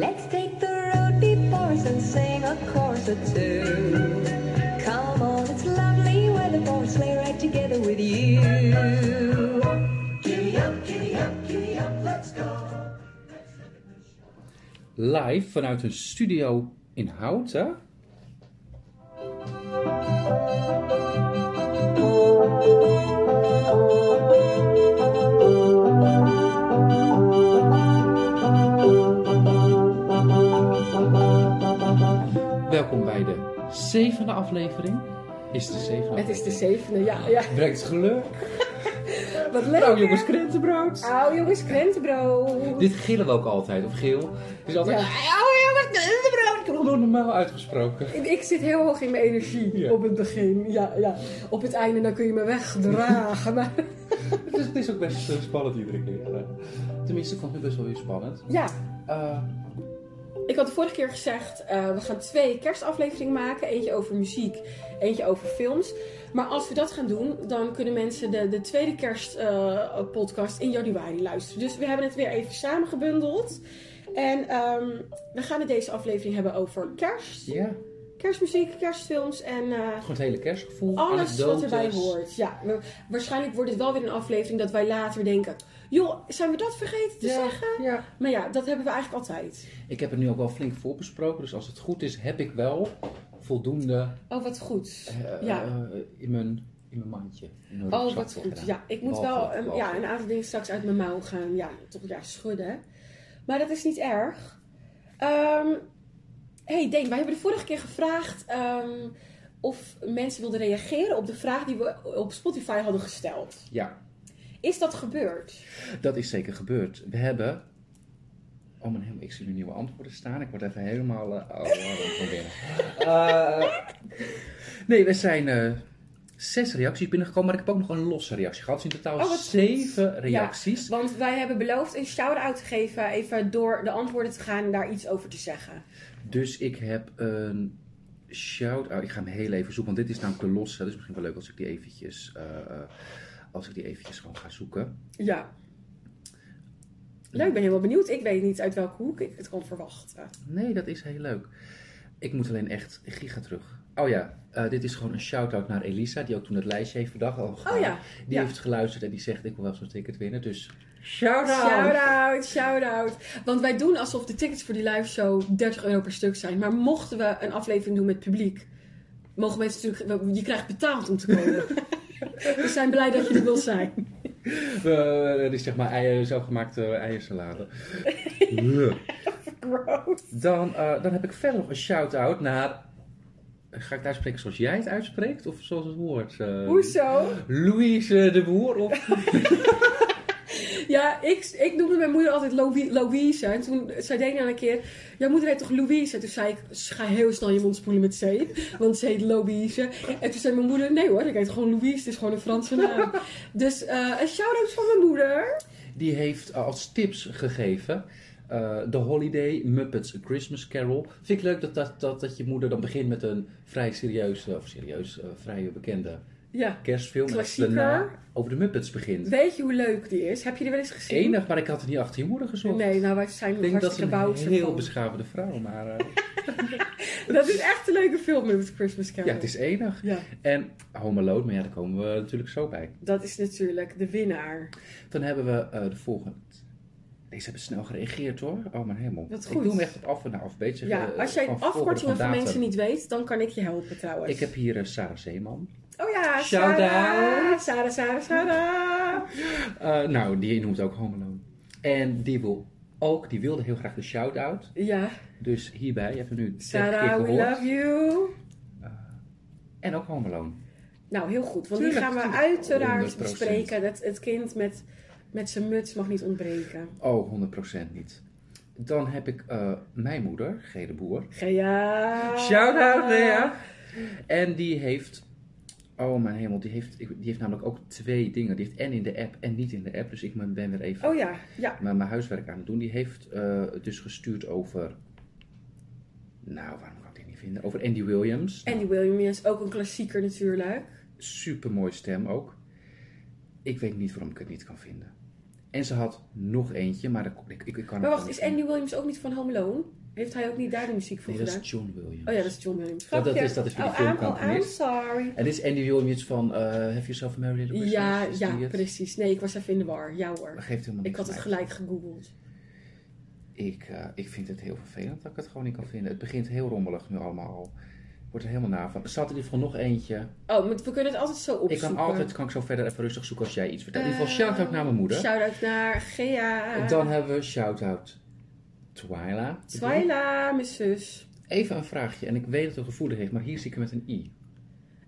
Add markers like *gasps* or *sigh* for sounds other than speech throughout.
Let's take the road before us and sing a chorus or two. Come on, it's lovely weather for a sleigh ride together with you. Giddy up, giddy up, giddy up, let's go. Live vanuit een studio in Houten. Welkom bij de zevende aflevering. Is het de zevende Het is de zevende, ja. ja. Brengt geluk. *laughs* Wat leuk. Nou jongens, krentenbrood. Auw jongens, krentenbrood. Dit gillen we ook altijd, of geel. Het is altijd, Ja. oh jongens, krentenbrood. Ik heb het nog normaal uitgesproken. Ik- Ik zit heel hoog in mijn energie Ja. op het begin. Ja, ja. Op het einde dan kun je me wegdragen. maar *laughs* Het is, het is ook best eh, spannend iedere keer. Tenminste, ik vond het best wel weer spannend. ja, Eh, ik had de vorige keer gezegd, eh, we gaan twee kerstafleveringen maken. Eentje over muziek, eentje over films. Maar als we dat gaan doen, dan kunnen mensen de, de tweede kerstpodcast in januari luisteren. Dus we hebben het weer even samengebundeld. En ehm, we gaan in deze aflevering hebben over kerst. ja, Kerstmuziek, kerstfilms en... eh, gewoon het hele kerstgevoel. Alles wat erbij hoort. Ja, waarschijnlijk wordt het wel weer een aflevering dat wij later denken: joh, zijn we dat vergeten te Ja, zeggen? ja. Maar ja, dat hebben we eigenlijk altijd. Ik heb het nu ook wel flink voorbesproken, dus als het goed is, heb ik wel voldoende Oh, wat goed. eh, ja. eh, in, mijn, in mijn mandje. in mijn Oh, wat goed. gedaan. Ja, ik moet wel een, behalve- ja, een aantal dingen straks uit mijn mouw gaan. Ja, toch ja, schudden. Maar dat is niet erg. Ehm hey, Deen, wij hebben de vorige keer gevraagd ehm, of mensen wilden reageren op de vraag die we op Spotify hadden gesteld. Ja, Is dat gebeurd? dat is zeker gebeurd. We hebben... Oh mijn hemel, ik zie nu nieuwe antwoorden staan. Ik word even helemaal... eh, oh, van binnen. Eh, nee, we zijn eh, zes reacties binnengekomen, maar ik heb ook nog een losse reactie gehad. Dus in totaal Oh, zeven goed. reacties. Want wij hebben beloofd een shout-out te geven, even door de antwoorden te gaan en daar iets over te zeggen. Dus ik heb een shout-out. Ik ga hem heel even zoeken, want dit is namelijk de losse. Dus misschien wel leuk als ik die eventjes, als ik die eventjes gewoon ga zoeken. Ja. Leuk, ik ben helemaal benieuwd. Ik weet niet uit welke hoek ik het kan verwachten. Nee, dat is heel leuk. Ik moet alleen echt giga terug. Oh ja, eh, dit is gewoon een shout-out naar Elisa, die ook toen het lijstje heeft bedacht. Al Oh ja, Die ja. heeft geluisterd en die zegt, ik wil wel zo'n ticket winnen. Dus shout-out! Shout-out, shout-out. Want wij doen alsof de tickets voor die live show 30 euro per stuk zijn. Maar mochten we een aflevering doen met publiek, mogen mensen natuurlijk... Je krijgt betaald om te komen. *laughs* we zijn blij dat je er wil zijn. Eh, dit is zeg maar eieren, zelfgemaakte eiersalade. Gross. Dan, eh, dan heb ik verder nog een shout-out naar... Ga ik het uitspreken zoals jij het uitspreekt? Of zoals het hoort? eh? Hoezo? Louise de Boer? Of... Ja, ik, ik noemde mijn moeder altijd Louis- Louise. En toen zei Dana een keer, jouw moeder heet toch Louise? En toen zei ik, ga heel snel je mond spoelen met zeep. Want ze heet Louise. En toen zei mijn moeder, nee hoor, ik heet gewoon Louise. Het is gewoon een Franse naam. *laughs* dus eh, een shout-out van mijn moeder. Die heeft eh, als tips gegeven... eh The Holiday Muppets A Christmas Carol. Vind ik leuk dat, dat, dat, dat je moeder dan begint met een vrij serieus, of serieus, vrij bekende Ja, kerstfilm. Dat Klassieker. daarna over de Muppets begint. weet je hoe leuk die is? Heb je die wel eens gezien? Enig, maar ik had het niet achter je moeder gezocht. Nee, nou wij zijn Ik denk dat ze hartstikke een heel ervan. beschavende vrouw, maar eh, *laughs* Dat is echt een leuke film met het Christmas Carol. ja, het is enig. Ja, En Home Alone, maar ja, daar komen we natuurlijk zo bij. dat is natuurlijk de winnaar. Dan hebben we eh, de volgende. Deze hebben snel gereageerd hoor. Oh mijn hemel. Wat Ik goed. doe hem echt op af en af. Beetje, Ja, eh, als jij van afkortingen van mensen niet weet, dan kan ik je helpen trouwens. Ik heb hier Sarah Zeeman. Oh ja, Shout Sarah. out. Sarah, Sarah, Sarah. Eh, nou, die noemt ook Home Alone. En die wil ook, die wilde heel graag de shout-out. Ja, Dus hierbij, je hebt hem nu 30 keer Sarah, we love you. En ook Home Alone. Nou, heel goed, want Tuurlijk, die gaan we tuurlijk. uiteraard 100%. bespreken. Het, het kind met, met zijn muts mag niet ontbreken. Oh, 100% niet. Dan heb ik eh, mijn moeder, G. de Boer. Gea. Shout-out, Lea. En die heeft... Oh mijn hemel, die heeft, die heeft namelijk ook twee dingen. Die heeft en in de app en niet in de app. Dus ik ben weer even Oh ja, ja. mijn, mijn huiswerk aan het doen. Die heeft eh, dus gestuurd over... Nou, waarom kan ik dit niet vinden? Over Andy Williams. Andy Williams, ook een klassieker natuurlijk. Super mooie stem ook. Ik weet niet waarom ik het niet kan vinden. En ze had nog eentje, maar ik, ik, ik kan Maar wacht, is Andy Williams ook niet van Home Alone? Heeft hij ook niet daar de muziek voor Nee, dat gedaan? is John Williams. Oh ja, dat is John Williams. Dat- dat is- dat is voor die oh, I'm, oh, I'm filmcomponist. sorry. En dit is Andy Williams van eh Have Yourself a Merry Little Christmas? Ja, Is ja, precies. Nee, ik was even in de war. Ja hoor. Dat geeft helemaal Ik had het gelijk gegoogeld. Ik, eh, ik vind het heel vervelend dat ik het gewoon niet kan vinden. Het begint heel rommelig nu allemaal al. Ik word er helemaal na van. Er zat in ieder geval nog eentje. Oh, maar we kunnen het altijd zo Ik opzoeken. kan altijd, kan ik zo verder even rustig zoeken als jij iets vertelt. In ieder geval shout-out naar mijn moeder. Shout-out naar Gea. En dan hebben we shout-out Twyla. Twyla, mijn zus. Even een vraagje. En ik weet dat het gevoelig heeft, maar hier zie ik het met een i.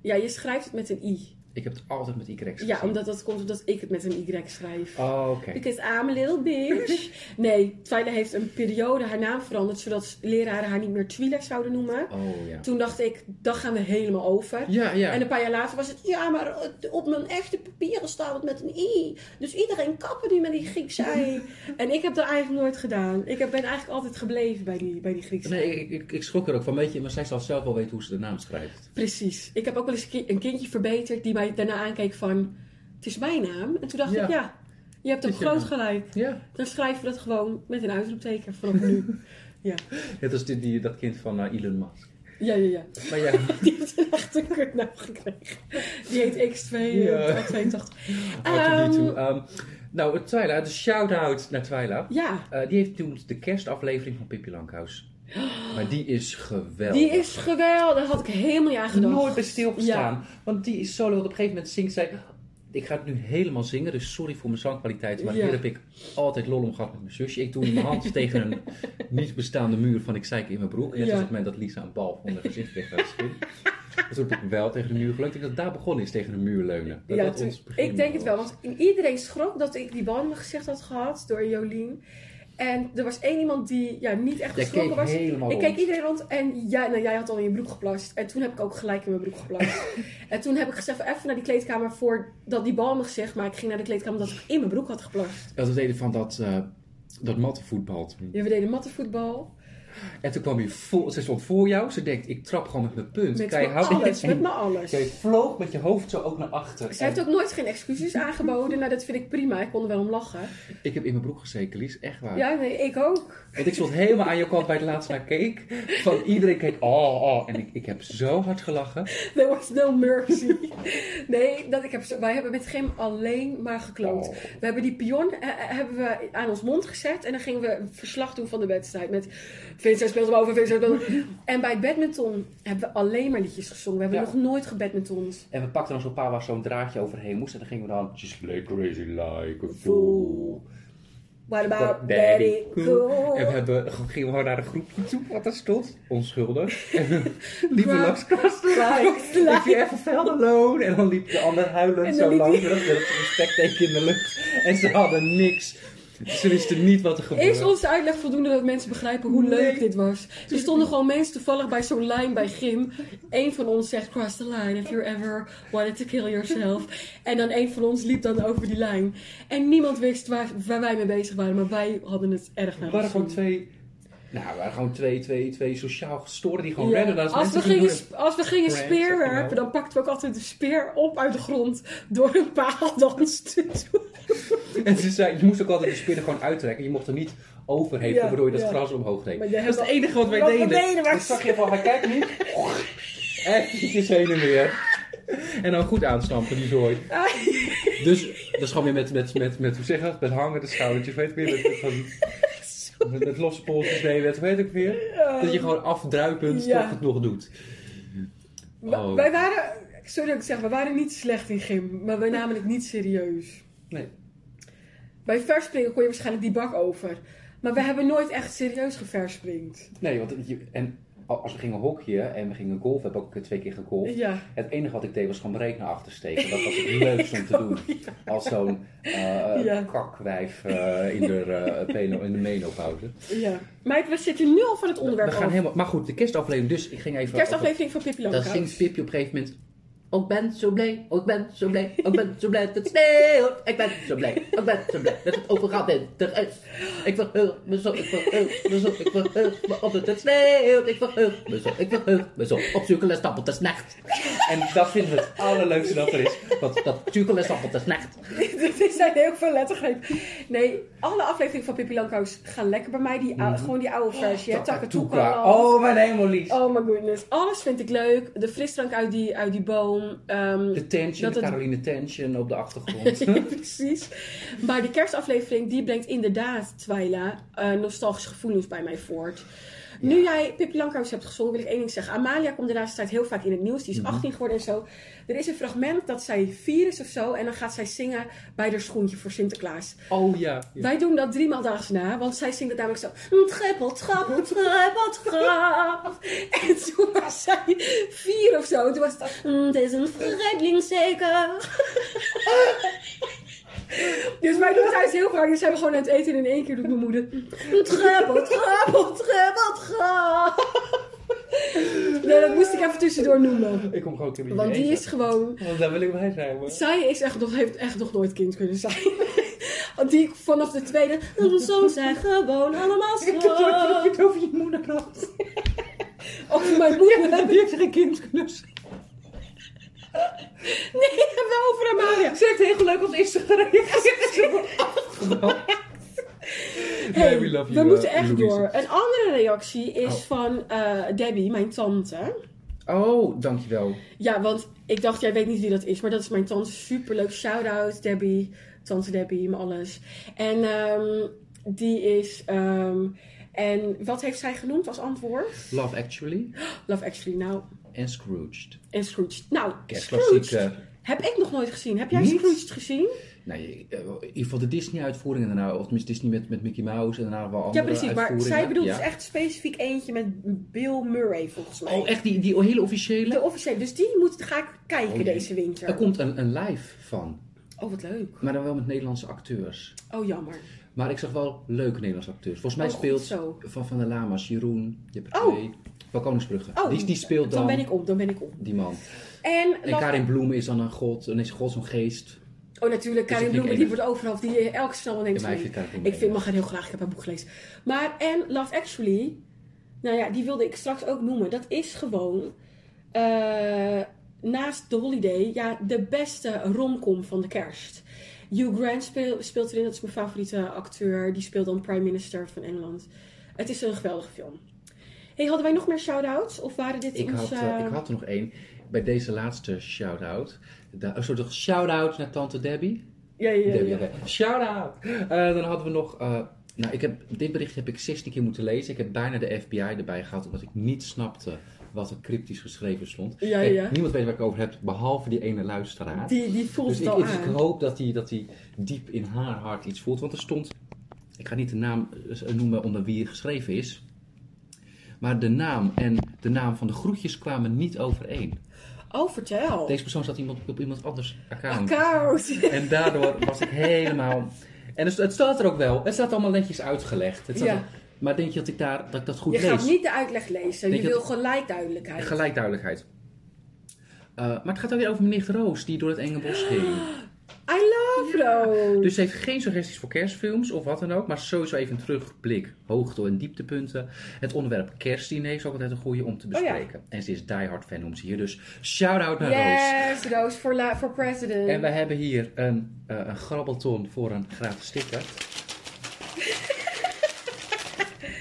Ja, je schrijft het met een i. Ik heb het altijd met y gezien. Ja, omdat dat komt omdat ik het met een y schrijf. Oh, oké. Because I'm a little bitch. Nee, Twyla heeft een periode haar naam veranderd, zodat leraren haar niet meer Twyla zouden noemen. Oh, ja. Toen dacht ik, dat gaan we helemaal over. Ja, ja. En een paar jaar later was het, ja, maar eh, op mijn echte papieren staat het met een i. Dus iedereen kappen nu met die Griekse i. *laughs* en ik heb dat eigenlijk nooit gedaan. Ik ben eigenlijk altijd gebleven bij die, bij die Griekse Nee, ik, ik, ik schrok er ook van. Weet je, maar zij zal zelf wel weten hoe ze de naam schrijft. Precies. Ik heb ook wel eens een kindje verbeterd die mij daarna aankeek van... Het is mijn naam. En toen dacht Ja. ik, ja, je hebt ook je groot gelijk. Ja. Dan schrijven we dat gewoon met een uitroepteken vanaf nu. *laughs* Net als die, die, dat kind van eh, Elon Musk. Ja, ja, ja. Maar ja, *laughs* Die heeft een echte kutnaam gekregen. Die heet X2 Ja. eh, 82. R2D2. Ehm, nou, Twyla, de shout-out naar Twyla. Ja, Eh, die heeft toen de kerstaflevering van Pippi Langkous. Maar die is geweldig. die is geweldig. Daar had ik helemaal niet aan gedacht. nooit bij stilgestaan. Want die is leuk. Op een gegeven moment zingt zij... Ik ga het nu helemaal zingen, dus sorry voor mijn zangkwaliteit. Maar Ja. hier heb ik altijd lol om gehad met mijn zusje. Ik doe mijn hand *laughs* tegen een niet bestaande muur van ik zeik in mijn broek. Net Ja. als het moment dat Lisa een bal van haar gezicht weg gaat schieten. Dus toen heb ik wel tegen de muur gelukt. Ik denk dat daar begonnen is, tegen de muur leunen. Dat Ja, dat ons ik denk het wel, want iedereen schrok dat ik die bal in mijn gezicht had gehad door Jolien. En er was één iemand die ja, niet echt geschrokken was. helemaal Ik keek iedereen rond en jij, nou, jij had al in je broek geplast. En toen heb ik ook gelijk in mijn broek geplast. *laughs* en toen heb ik gezegd, even naar die kleedkamer voordat die bal in mijn gezicht. Maar ik ging naar de kleedkamer omdat ik in mijn broek had geplast. Dat was het van dat, eh dat mattenvoetbal. Ja, we deden mattenvoetbal. En toen kwam je voor, ze stond voor jou. Ze denkt, ik trap gewoon met mijn punt. Met Kijk, me hou- alles, en met me alles. Jij vloog met je hoofd zo ook naar achter. Ze heeft ook nooit geen excuses aangeboden. Nou, dat vind ik prima. Ik kon er wel om lachen. Ik heb in mijn broek gezeten, Lies. Echt waar. Ja, nee, ik ook. Want ik stond helemaal aan je kant bij het laatste naar keek. Van iedereen keek, oh, oh. En ik, ik heb zo hard gelachen. There was no mercy. Nee, dat ik heb, wij hebben met Gim alleen maar gekloot. Oh. We hebben die pion eh, eh, hebben we aan ons mond gezet. En dan gingen we een verslag doen van de wedstrijd. Met Vincent speelt hem over, Vincent speelt hem En bij badminton hebben we alleen maar liedjes gezongen. We hebben Ja. nog nooit gebadmintond. En we pakten dan zo'n paar waar zo'n draadje overheen moest. En dan gingen we dan, just play crazy like a fool. What about Daddy Cool? En we hebben, gingen gewoon naar de groepje toe, wat er stond. Onschuldig. En liepen langs Kastelein. If you ever felt alone. En dan liep de ander En huilend zo liep langs. die- Met dat respectteken in de lucht. En ze hadden niks. *laughs* Ze wisten niet wat er gebeurde. Is onze uitleg voldoende dat mensen begrijpen hoe leuk dit was? Er stonden gewoon mensen toevallig bij zo'n lijn bij Gym. Eén van ons zegt cross the line if you ever wanted to kill yourself. En dan één van ons liep dan over die lijn. En niemand wist waar, waar wij mee bezig waren, maar wij hadden het erg naar We waren gewoon twee... Nou, we waren gewoon twee, twee, twee sociaal gestoorden die gewoon Ja. rennen. Als, we gingen, als we gingen speerwerpen, dan pakten we ook altijd de speer op uit de grond door een paaldans te doen. En ze zei, je moest ook altijd de spinnen gewoon uittrekken. Je mocht er niet overheen, Ja, waardoor je dat ja. gras omhoog deed. Maar Dat is het enige wat wij wat deden. deden was- Dan zag je van, hij kijkt niet. Eventjes heen en weer. En dan goed aanstampen, die zooi. *laughs* Dus dat is gewoon weer met, met, met, met hoe zeg je dat? Met hangende schoudertjes, weet ik weer. Met, met, van, met, met losse polsjes, nee, met, weet ik weer. Dat je gewoon afdruipend toch het nog doet. Oh. Wij waren, sorry dat ik zeg, we waren niet slecht in gym, maar wij namen het niet serieus. Nee. Bij verspringen kon je waarschijnlijk die bak over. Maar we hebben nooit echt serieus geverspringd. Nee, want je, en als we gingen hockeyen en we gingen golfen, heb ik ook twee keer gegolfd. Ja. Het enige wat ik deed was gewoon breed naar achter steken. Dat was het *laughs* leukste om te doen. Als zo'n Ja. kakwijf eh, in, de, peno- in de menopauze. ja. Maar we zitten nu al van het onderwerp We gaan helemaal, maar goed, de kerstaflevering. Dus ik ging even... Kerstaflevering van Pippi Dat zingt Pippi op een gegeven moment... Oh, ik ben zo blij, oh, ik ben zo blij, oh, ik ben zo blij dat het sneeuwt. Ik ben zo blij, oh, ik ben zo blij dat het overal winter is. Ik verheug me zo, ik verheug me zo, ik verheug me op dat het sneeuwt. Ik verheug me zo, ik verheug me zo op Sukkelen Stappeltes Nacht. En dat vinden we het allerleukste dat er is. Want dat Sukkelen Stappeltes Nacht. *laughs* Dit zijn heel veel lettergrepen. Nee, alle afleveringen van Pippi Langkous gaan lekker bij mij. Die, ou- Gewoon die oude versie. hè. Takatuka. Oh, mijn hemel. Oh my goodness. Alles vind ik leuk. De frisdrank uit die, uit die boom. Ehm, De tension, Dat de het- Caroline Tension op de achtergrond. *laughs* ja, precies. Maar die kerstaflevering, die brengt inderdaad, Twyla, eh, nostalgische gevoelens bij mij voort. Nu jij Pippi Langkous hebt gezongen, wil ik één ding zeggen. Amalia komt de laatste tijd heel vaak in het nieuws. Die is 18 geworden en zo. Er is een fragment dat zij vier is of zo. En dan gaat zij zingen bij haar schoentje voor Sinterklaas. Oh ja. Wij doen dat driemaal daags na, want zij zingt het namelijk zo. Trippel, trappel, trippel, trap. *laughs* En toen was zij vier of zo. Toen was het, "Mm, het is een vreemdeling zeker. *laughs* Dus wij doen thuis heel vaak. Dus zijn we gewoon aan het eten en in één keer doet mijn moeder. Trippel, trappel, trippel, trap. Nee, dat moest ik even tussendoor noemen. Ik kom gewoon een Want die is gewoon... Want daar wil ik bij zijn hoor. Zij is echt nog, heeft echt nog nooit kind kunnen zijn. *laughs* Want die vanaf de tweede. Zo zijn gewoon allemaal zo. het over je moeder had. Over mijn moeder. Die heeft geen kind kunnen zijn. *laughs* Nee, wel over Amalia. Ze heeft heel leuk op Instagram *laughs* gereageerd. Hey, Nee, we love we you, moeten echt Louise. door. Een andere reactie is Oh. van eh, Debbie, mijn tante. Oh, dankjewel. Ja, want ik dacht, jij weet niet wie dat is, maar dat is mijn tante. Superleuk. Shout-out, Debbie. Tante Debbie, me alles. En ehm, die is... ehm, en wat heeft zij genoemd als antwoord? Love Actually Love Actually. Nou, en Scrooged. en Scrooge. Nou. Kerstklassieker. Heb ik nog nooit gezien. Heb jij Niet? Scrooge gezien? Nee, eh, in ieder geval de Disney-uitvoeringen daarna. Of tenminste Disney met, met Mickey Mouse en daarna wel Ja, andere precies. Maar zij bedoelt Ja. dus echt specifiek eentje met Bill Murray, volgens mij. Oh, echt die, die hele officiële? De officiële. Dus die moet, ga ik kijken Oh, deze winter. Er komt een, een live van. Oh, wat leuk. Maar dan wel met Nederlandse acteurs. Oh, jammer. Maar ik zag wel leuke Nederlandse acteurs. Volgens mij Oh, speelt zo. van Van der Lama's Jeroen. Je hebt er Oh. twee. Van Koningsbrugge. Oh, die, die speelt dan, Dan ben ik om, dan ben ik om. die man. En, Karin Bloem is dan een god. En is God zo'n geest. Oh, natuurlijk. Karin Bloemen, die enig. wordt overal. Die eh, elke snel neemt Ja, ik vind Ik vind mag heel graag. Ik heb haar boek gelezen. Maar, en Love Actually. Nou ja, die wilde ik straks ook noemen. Dat is gewoon... eh, naast The Holiday, ja, de beste romcom van de kerst. Hugh Grant speel- speelt erin. Dat is mijn favoriete acteur. Die speelt dan Prime Minister van Engeland. Het is een geweldige film. Hey, hadden wij nog meer shout-outs? Of waren dit Ik had, eh, ik had er nog één. Bij deze laatste shout-out. Da- Een soort shout-out naar tante Debbie. Ja, ja, ja. Shout-out! Eh, dan hadden we nog... eh, nou, ik heb, dit bericht heb ik 16 keer moeten lezen. Ik heb bijna de FBI erbij gehad, omdat ik niet snapte wat er cryptisch geschreven stond. Ja, Kijk, ja. Niemand weet waar ik het over heb, behalve die ene luisteraar. Die, die voelt Dus het ik, al ik hoop dat hij dat hij diep in haar hart iets voelt. Want er stond, ik ga niet de naam eh, noemen onder wie het geschreven is. Maar de naam en de naam van de groetjes kwamen niet overeen. Oh, vertel. Deze persoon zat iemand op iemand anders account. Koud. *laughs* En daardoor was ik helemaal... En het, het staat er ook wel. Het staat allemaal netjes uitgelegd. Het staat Ja. Maar denk je dat ik, daar, dat ik dat goed Je lees? gaat niet de uitleg lezen. Denk je je wil gelijk duidelijkheid. Gelijk duidelijkheid. Eh, maar het gaat ook weer over meneer Roos die door het enge bos ging. *gasps* I love Rose. Dus ze heeft geen suggesties voor kerstfilms of wat dan ook. Maar sowieso even een terugblik. Hoogte- en dieptepunten. Het onderwerp kerstdiner is ook altijd een goede om te Oh ja. bespreken. En ze is diehard fan noemt ze hier. Dus shout-out naar Roos. Yes, Roos voor, president. En wij hebben hier een, eh, een grabbelton voor een gratis sticker. *laughs*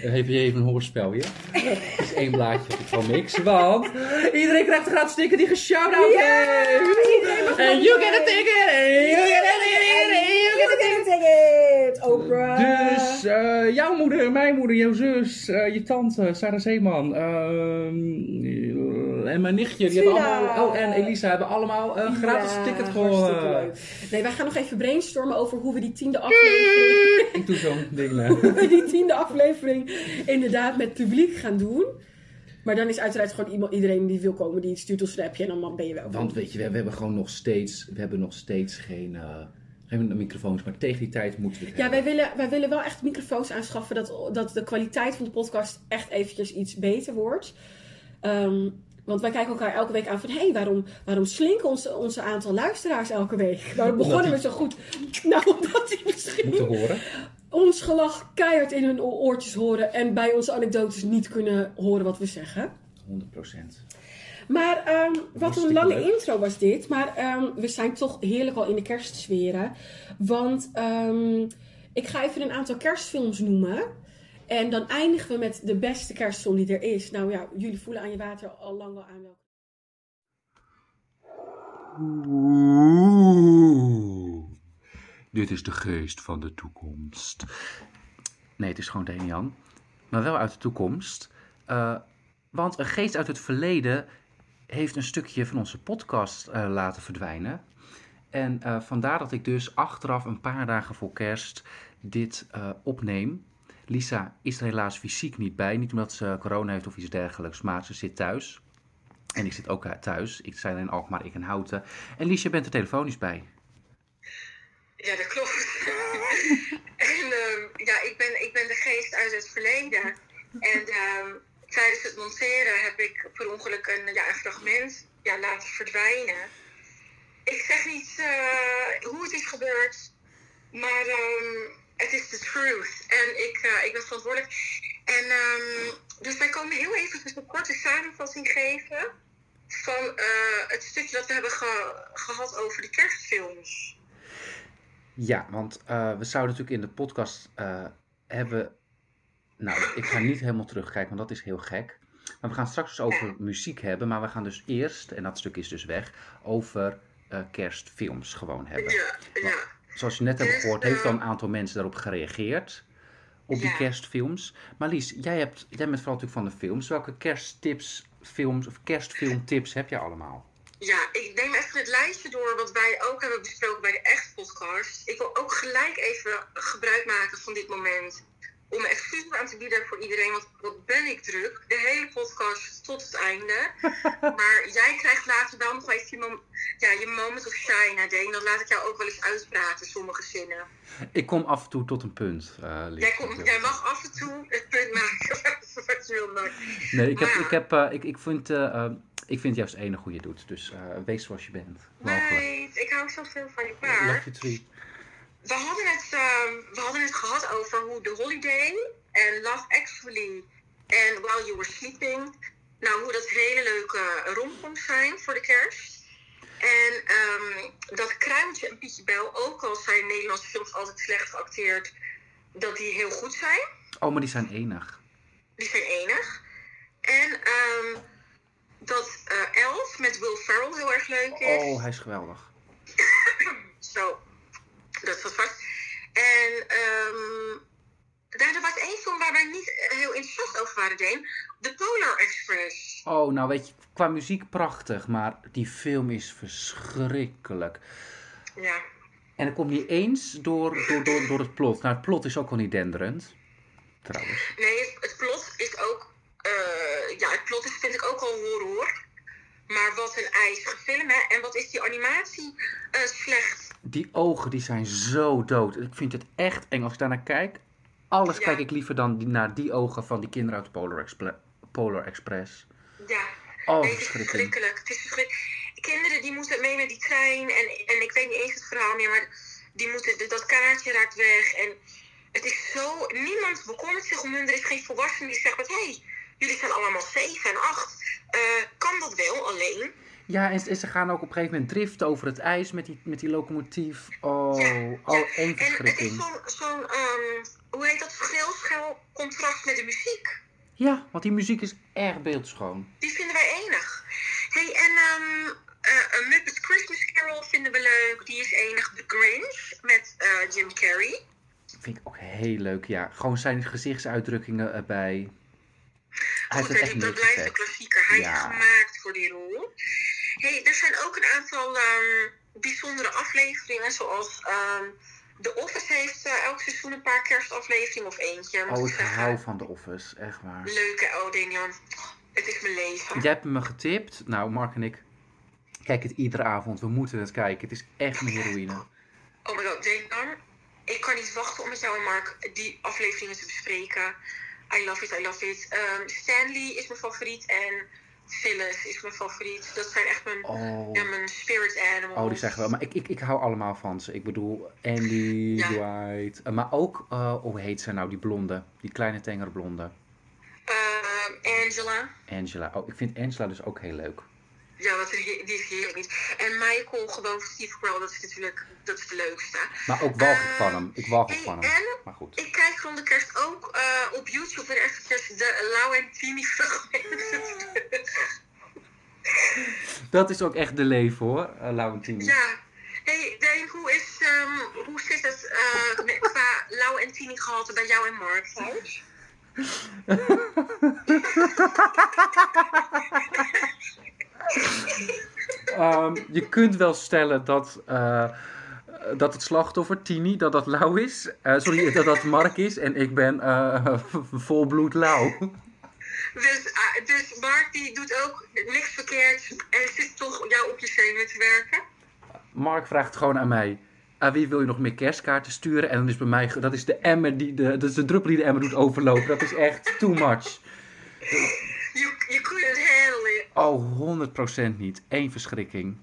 Dan heb je even een hoorspel hier. Het is één blaadje gewoon mix. Want iedereen krijgt een gratis sticker die geshout-out heeft. En you get a ticket. En you get a ticket. En you get a ticket. ticket, Oprah. Dus eh, jouw moeder, mijn moeder, jouw zus, eh, je tante, Sarah Zeeman ehm, en mijn nichtje, die hebben allemaal, oh en Elisa hebben allemaal een gratis Ja, ticket gewonnen. leuk. Nee, wij gaan nog even brainstormen over hoe we die tiende aflevering, Ik doe zo'n ding na. *laughs* hoe we die tiende aflevering inderdaad met publiek gaan doen. Maar dan is uiteraard gewoon iemand, iedereen die wil komen, die stuurt ons een appje en dan ben je wel. Want weet je, we, we hebben gewoon nog steeds, we hebben nog steeds geen, geen microfoons, maar tegen die tijd moeten we het Ja, hebben. wij willen, wij willen wel echt microfoons aanschaffen, dat, dat de kwaliteit van de podcast echt eventjes iets beter wordt. Ehm, Want wij kijken elkaar elke week aan van... hé, hey, waarom, waarom slinken onze, onze aantal luisteraars elke week? Waarom begonnen we zo goed? *laughs* Nou, omdat die misschien Moeten horen. ons gelach keihard in hun oortjes horen... en bij onze anekdotes niet kunnen horen wat we zeggen. 100%. Maar ehm, wat een lange leuk. intro was dit. Maar ehm, we zijn toch heerlijk al in de kerstsferen. Want ehm, ik ga even een aantal kerstfilms noemen. En dan eindigen we met de beste kerstfilm die er is. Nou ja, jullie voelen aan je water al lang wel aan welke. Oeh. Dit is de geest van de toekomst. Nee, het is gewoon Damian. Maar wel uit de toekomst. Eh, want een geest uit het verleden heeft een stukje van onze podcast eh, laten verdwijnen. En eh, vandaar dat ik dus achteraf een paar dagen voor kerst dit eh, opneem. Lisa is er helaas fysiek niet bij. Niet omdat ze corona heeft of iets dergelijks, maar ze zit thuis. En ik zit ook thuis. Ik zijn in Alkmaar, ik in Houten. En Liesje bent er telefonisch bij. Ja, dat klopt. *laughs* en ehm, ja, ik ben, ik ben de geest uit het verleden. En ehm, tijdens het monteren heb ik per ongeluk een, ja, fragment ja, laten verdwijnen. Ik zeg niet eh, hoe het is gebeurd, maar ehm, het is de truth. En ik, eh, ik ben verantwoordelijk. En ehm, dus wij komen heel even een korte samenvatting geven van eh, het stukje dat we hebben ge- gehad over de kerstfilms. Ja, want we zouden natuurlijk in de podcast hebben. Nou, ik ga niet helemaal terugkijken, want dat is heel gek. Maar we gaan straks dus over muziek hebben. Maar we gaan dus eerst, en dat stuk is dus weg, over eh, kerstfilms gewoon hebben. Ja, ja. Zoals je net hebt Dus, gehoord, heeft al eh, een aantal mensen daarop gereageerd. Op die Ja. kerstfilms. Maar Lies, jij, hebt, jij bent vooral natuurlijk van de films. Welke kersttips, films of kerstfilmtips heb je allemaal? Ja, ik neem even het lijstje door wat wij ook hebben besproken bij de Echt Podcast. Ik wil ook gelijk even gebruik maken van dit moment om excuses aan te bieden voor iedereen, want wat ben ik druk. De hele podcast tot het einde. *laughs* maar jij krijgt later wel nog even je, mom- ja, je moment of shine, Deen. Dat laat ik jou ook wel eens uitpraten, sommige zinnen. Ik kom af en toe tot een punt, eh. Jij, komt, jij mag af en toe het punt maken wat je wil maken. Nee, ik, heb, Maar- ik, heb, eh, ik, ik, vind, eh, ik vind juist het je het doet. Dus wees zoals je bent. Mogelijk. Nee, ik hou zoveel van je paard. Love you tree. We hadden, het, ehm, we hadden het gehad over hoe The Holiday en Love Actually en While You Were Sleeping, nou hoe dat hele leuke romcoms zijn voor de kerst. En ehm, dat Kruintje en Pietje Bel, ook al zijn Nederlandse films altijd slecht geacteerd, dat die heel goed zijn. Oh, maar die zijn enig. Die zijn enig. En ehm, dat eh Elf met Will Ferrell heel erg leuk is. Oh, hij is geweldig. *coughs* Zo, dat zat vast. En ehm daar, er was één film waar wij niet eh, heel enthousiast over waren, Deen. The Polar Express. Oh, nou weet je, qua muziek prachtig, maar die film is verschrikkelijk. Ja. En dat komt niet eens door, door, door, door het plot. Nou, het plot is ook wel niet denderend. Trouwens. Nee, het, het plot is ook... eh, ja, het plot is, vind ik ook al horror. Maar wat een ijzige film, hè. En wat is die animatie eh, slecht. Die ogen, die zijn zo dood. Ik vind het echt eng. Als ik daarnaar kijk, alles Ja. kijk ik liever dan naar die ogen van die kinderen uit Polar, Expre- Polar Express. Ja. Oh, Nee, het is verschrikkelijk. verschrikkelijk. Het is verschrikkelijk. Kinderen die moeten mee met die trein. En, en ik weet niet eens het verhaal meer, maar die moeten, dat kaartje raakt weg. En het is zo. Niemand bekommert zich om hun. Er is geen volwassene die zegt: hé, hey, jullie zijn allemaal 7 en 8. kan dat wel alleen? Ja, en, en ze gaan ook op een gegeven moment driften over het ijs met die, met die locomotief. Oh, Ja, oh, ja. één En het is verschrikking. zo'n, zo'n ehm, hoe heet dat, schreeuwschel contrast met de muziek. Ja, want die muziek is erg beeldschoon. Die vinden wij enig. hey, en eh, een Muppet Christmas Carol vinden we leuk. Die is enig. The Grinch met eh, Jim Carrey. Vind ik ook heel leuk, ja. Gewoon zijn gezichtsuitdrukkingen erbij. Hij Goed, dat blijft een klassieker. Hij Ja. is gemaakt voor die rol. hey, er zijn ook een aantal ehm, bijzondere afleveringen. Zoals ehm The Office heeft eh, elk seizoen een paar kerstafleveringen of eentje. Oh, ik ik zeggen. hou van The Office, echt waar. Leuke, oh Denian. Het is mijn leven. Jij hebt me getipt. Nou, Mark en ik kijken het iedere avond. We moeten het kijken. Het is echt een heroïne. Oh my god, Denian. Ik kan niet wachten om met jou en Mark die afleveringen te bespreken. I love it, I love it. Ehm, Stanley is mijn favoriet. En Phyllis is mijn favoriet. Dat zijn echt mijn, Oh, ja, mijn spirit animals. oh die zeggen wel. Maar ik, ik, ik hou allemaal van ze. Ik bedoel, Andy, Ja. Dwight. eh, maar ook, eh, hoe heet ze nou, die blonde. Die kleine tengere blonde. Ehm, Angela. Angela. Oh, ik vind Angela dus ook heel leuk. Ja, wat is heerlijk. En Michael, gewoon Steve Carell, dat is natuurlijk dat is de leukste. Maar ook walg ik Eh, van hem. Ik walg ook van hem. en Maar goed. ik kijk rond de kerst ook eh, op YouTube weer eventjes de Lau en Tini fragmenten. Dat is ook echt de leven hoor, uh, Laurentini. ja. Hey, Deen, hoe, is, ehm, hoe zit het eh, met- qua Lau en Tini gehalte bij jou en Mark thuis? *laughs* *laughs* Ehm, je kunt wel stellen dat, eh, dat het slachtoffer, Tini, dat dat Lau is. Eh, sorry, dat dat Mark is. En ik ben eh *laughs* volbloed Lau. Dus, ah, dus Mark die doet ook niks verkeerd en zit toch jou op je zenuwen te werken? Mark vraagt gewoon aan mij. Aan wie wil je nog meer kerstkaarten sturen? En dan is bij mij, dat is de emmer die de, dat is de druppel die de emmer doet overlopen. Dat is echt too much. You, you couldn't handle. Oh, 100% niet. Eén verschrikking.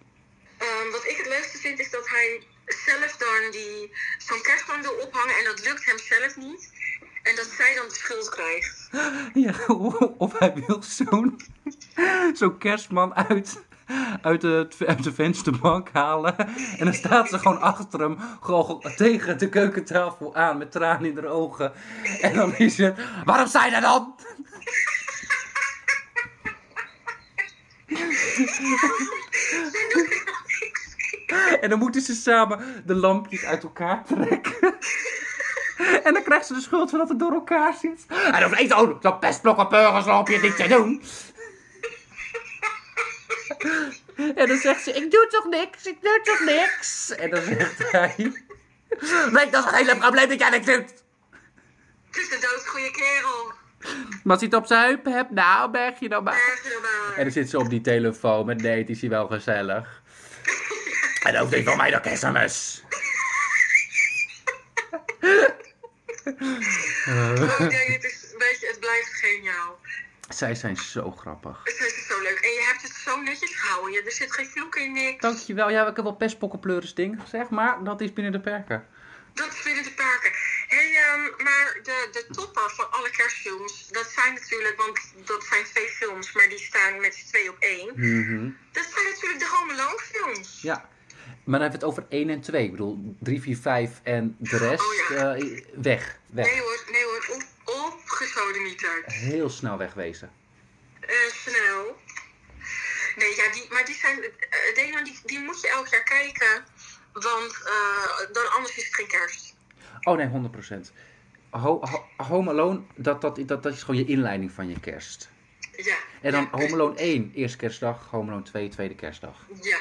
Ehm, wat ik het leukste vind is dat hij zelf dan die, zo'n kerstboom wil ophangen en dat lukt hem zelf niet. En dat zij dan de schuld krijgt. *laughs* Ja, *laughs* of hij wil zo'n zo'n kerstman uit, uit, de, uit de vensterbank halen. En dan staat ze gewoon achter hem, gewoon tegen de keukentafel aan met tranen in haar ogen. En dan is het, waarom zei dat dan? *laughs* En dan moeten ze samen de lampjes uit elkaar trekken. *laughs* En dan krijgt ze de schuld van dat het door elkaar zit. En dan heeft ook zo'n pestblok burgerslampje niet te doen. En dan zegt ze, ik doe toch niks, ik doe toch niks. En dan zegt hij, nee, dat is het hele probleem dat jij niks doet. Het is de doodgoeie kerel. Maar als je het op zijn heupen hebt, nou, berg je dan maar. Je dan maar. En dan zit ze op die telefoon met nee, het is hier wel gezellig. En ook niet van mij de kerstmis. Oh, nee, het is een beetje, het blijft geniaal. Zij zijn zo grappig. Het is zo leuk. En je hebt het zo netjes gehouden. Je- Er zit geen vloek in, niks. Dankjewel. Ja, ik heb wel pestpokkenpleuris ding gezegd, maar dat is binnen de perken. Dat is binnen de perken. Hey, ehm, maar de, de toppen van alle kerstfilms, dat zijn natuurlijk, want dat zijn twee films, maar die staan met z'n twee op één. Mhm. Dat zijn natuurlijk de Home Alone films. Ja. Maar dan hebben we het over 1 en 2. Ik bedoel, 3, 4, 5 en de rest Oh ja. eh, weg. Nee Weg. hoor, nee hoor, op, opgesodemieter. Heel snel wegwezen. Eh snel. Nee, ja, die, maar die zijn, Dana, die, die moet je elk jaar kijken, want dan anders is het geen kerst. Oh nee, 100%. Ho, ho- Home Alone, dat, dat, dat, dat is gewoon je inleiding van je kerst. Ja. En dan ja, Home Alone 1, eerste kerstdag. Home Alone 2, tweede kerstdag. Ja.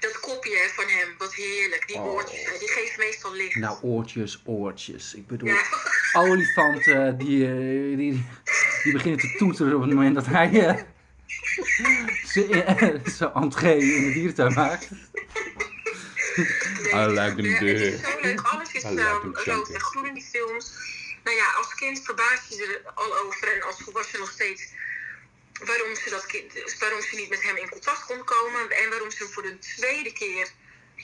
Dat kopje hè, van hem, wat heerlijk. Die Oh. oortjes, die geeft meestal licht. Nou, oortjes, oortjes. Ik bedoel, Ja. *laughs* olifanten die, eh, die, die beginnen te toeteren op het moment dat hij eh, *laughs* eh, *laughs* zijn entree in de dierentuin maakt. Nee, I like them Het is zo leuk. Alles is them rood en groen in die films. Nou ja, als kind verbaas je er al over en als volwassene nog steeds waarom ze, dat kind, waarom ze niet met hem in contact kon komen en waarom ze hem voor de tweede keer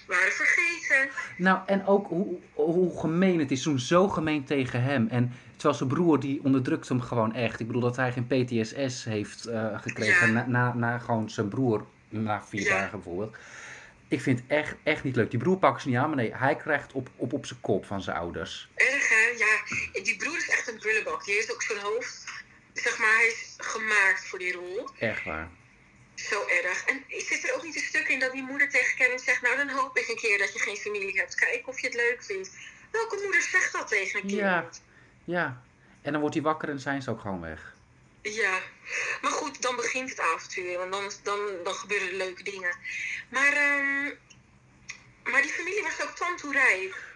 waren vergeten. Nou, en ook hoe, hoe gemeen het is. Toen zo gemeen tegen hem. En terwijl zijn broer, die onderdrukt hem gewoon echt. Ik bedoel dat hij geen PTSS heeft eh, gekregen Ja. na, na, na gewoon zijn broer, na vier Ja. dagen bijvoorbeeld. Ik vind het echt, echt niet leuk. Die broer pakken ze niet aan, maar nee, hij krijgt op, op, op zijn kop van zijn ouders. Erg hè? Ja, die broer is echt een brullebak. Die heeft ook zo'n hoofd. Zeg maar, hij is gemaakt voor die rol. Echt waar. Zo erg. En zit er ook niet een stuk in dat die moeder tegen Kevin zegt... Nou, dan hoop ik een keer dat je geen familie hebt. Kijk of je het leuk vindt. Welke moeder zegt dat tegen een kind? Ja. Ja. En dan wordt hij wakker en zijn ze ook gewoon weg. Ja. Maar goed, dan begint het avontuur. Want dan, dan, dan gebeuren er leuke dingen. Maar, ehm, maar die familie was ook tantoerijk.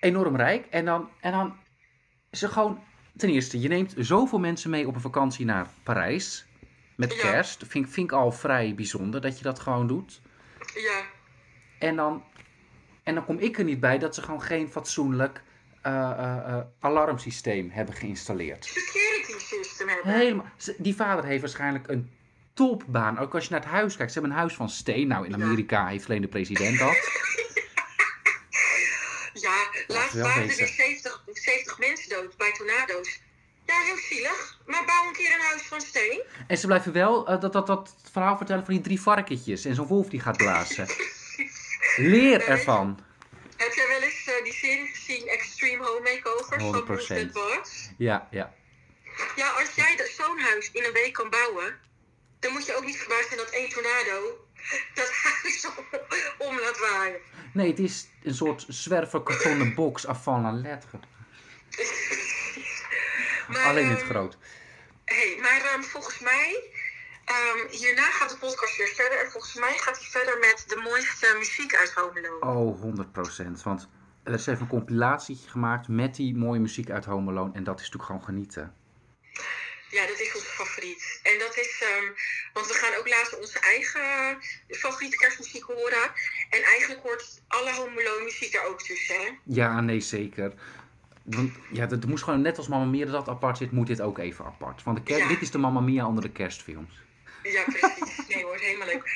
Enorm rijk. En dan, en dan er gewoon... Ten eerste, je neemt zoveel mensen mee op een vakantie naar Parijs. Met Ja. kerst. Vind, ik- vind ik al vrij bijzonder dat je dat gewoon doet. Ja. En dan, en dan kom ik er niet bij dat ze gewoon geen fatsoenlijk alarmsysteem hebben geïnstalleerd. Security system hebben. Helemaal. Die vader heeft waarschijnlijk een topbaan. Ook als je naar het huis kijkt. Ze hebben een huis van steen. Nou, in Amerika heeft alleen de president dat. *laughs* Ja, laatst waren er wezen. 70, 70 mensen dood bij tornado's. Ja, heel zielig. Maar bouw een keer een huis van steen. En ze blijven wel eh, dat, dat, dat verhaal vertellen van die drie varkentjes. En zo'n wolf die gaat blazen. *laughs* Leer ervan. Heb jij wel eens eh, die serie gezien, Home 100%. Bruce That Boss? Ja, ja. Ja, als jij dat- zo'n huis in een week kan bouwen, dan moet je ook niet verbaasd zijn dat één tornado dat huis om, laat waaien. Nee, het is een soort zwerver kartonnen box la lettre. *laughs* Maar, Alleen in het ehm, groot. hey, maar ehm, volgens mij, ehm, hierna gaat de podcast weer verder. En volgens mij gaat hij verder met de mooiste muziek uit Home Alone. Oh, 100%. Want er is even een compilatietje gemaakt met die mooie muziek uit Home Alone. En dat is natuurlijk gewoon genieten. Ja, dat is onze favoriet. En dat is, ehm, want we gaan ook later onze eigen favoriete kerstmuziek horen. En eigenlijk hoort alle Home Alone muziek er ook tussen, hè? Ja, nee, zeker. Want, ja, dat moest gewoon net als Mamma Mia dat apart zit, moet dit ook even apart. Want de ker- Ja. dit is de Mamma Mia onder de kerstfilms. Ja, precies. Nee hoor, helemaal leuk.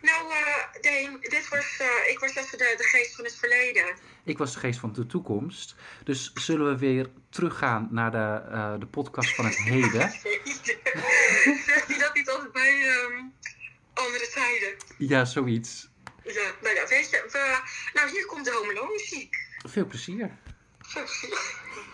Nou, Deen, dit was, eh, ik was even de, de geest van het verleden. Ik was de geest van de toekomst. Dus zullen we weer teruggaan naar de, eh, de podcast van het *laughs* heden. Zegt hij dat niet altijd bij ehm, andere tijden? Ja, zoiets. Ja, nou ja, weet je, we, nou hier komt de Home Alone muziek. Veel plezier. Zo, Candles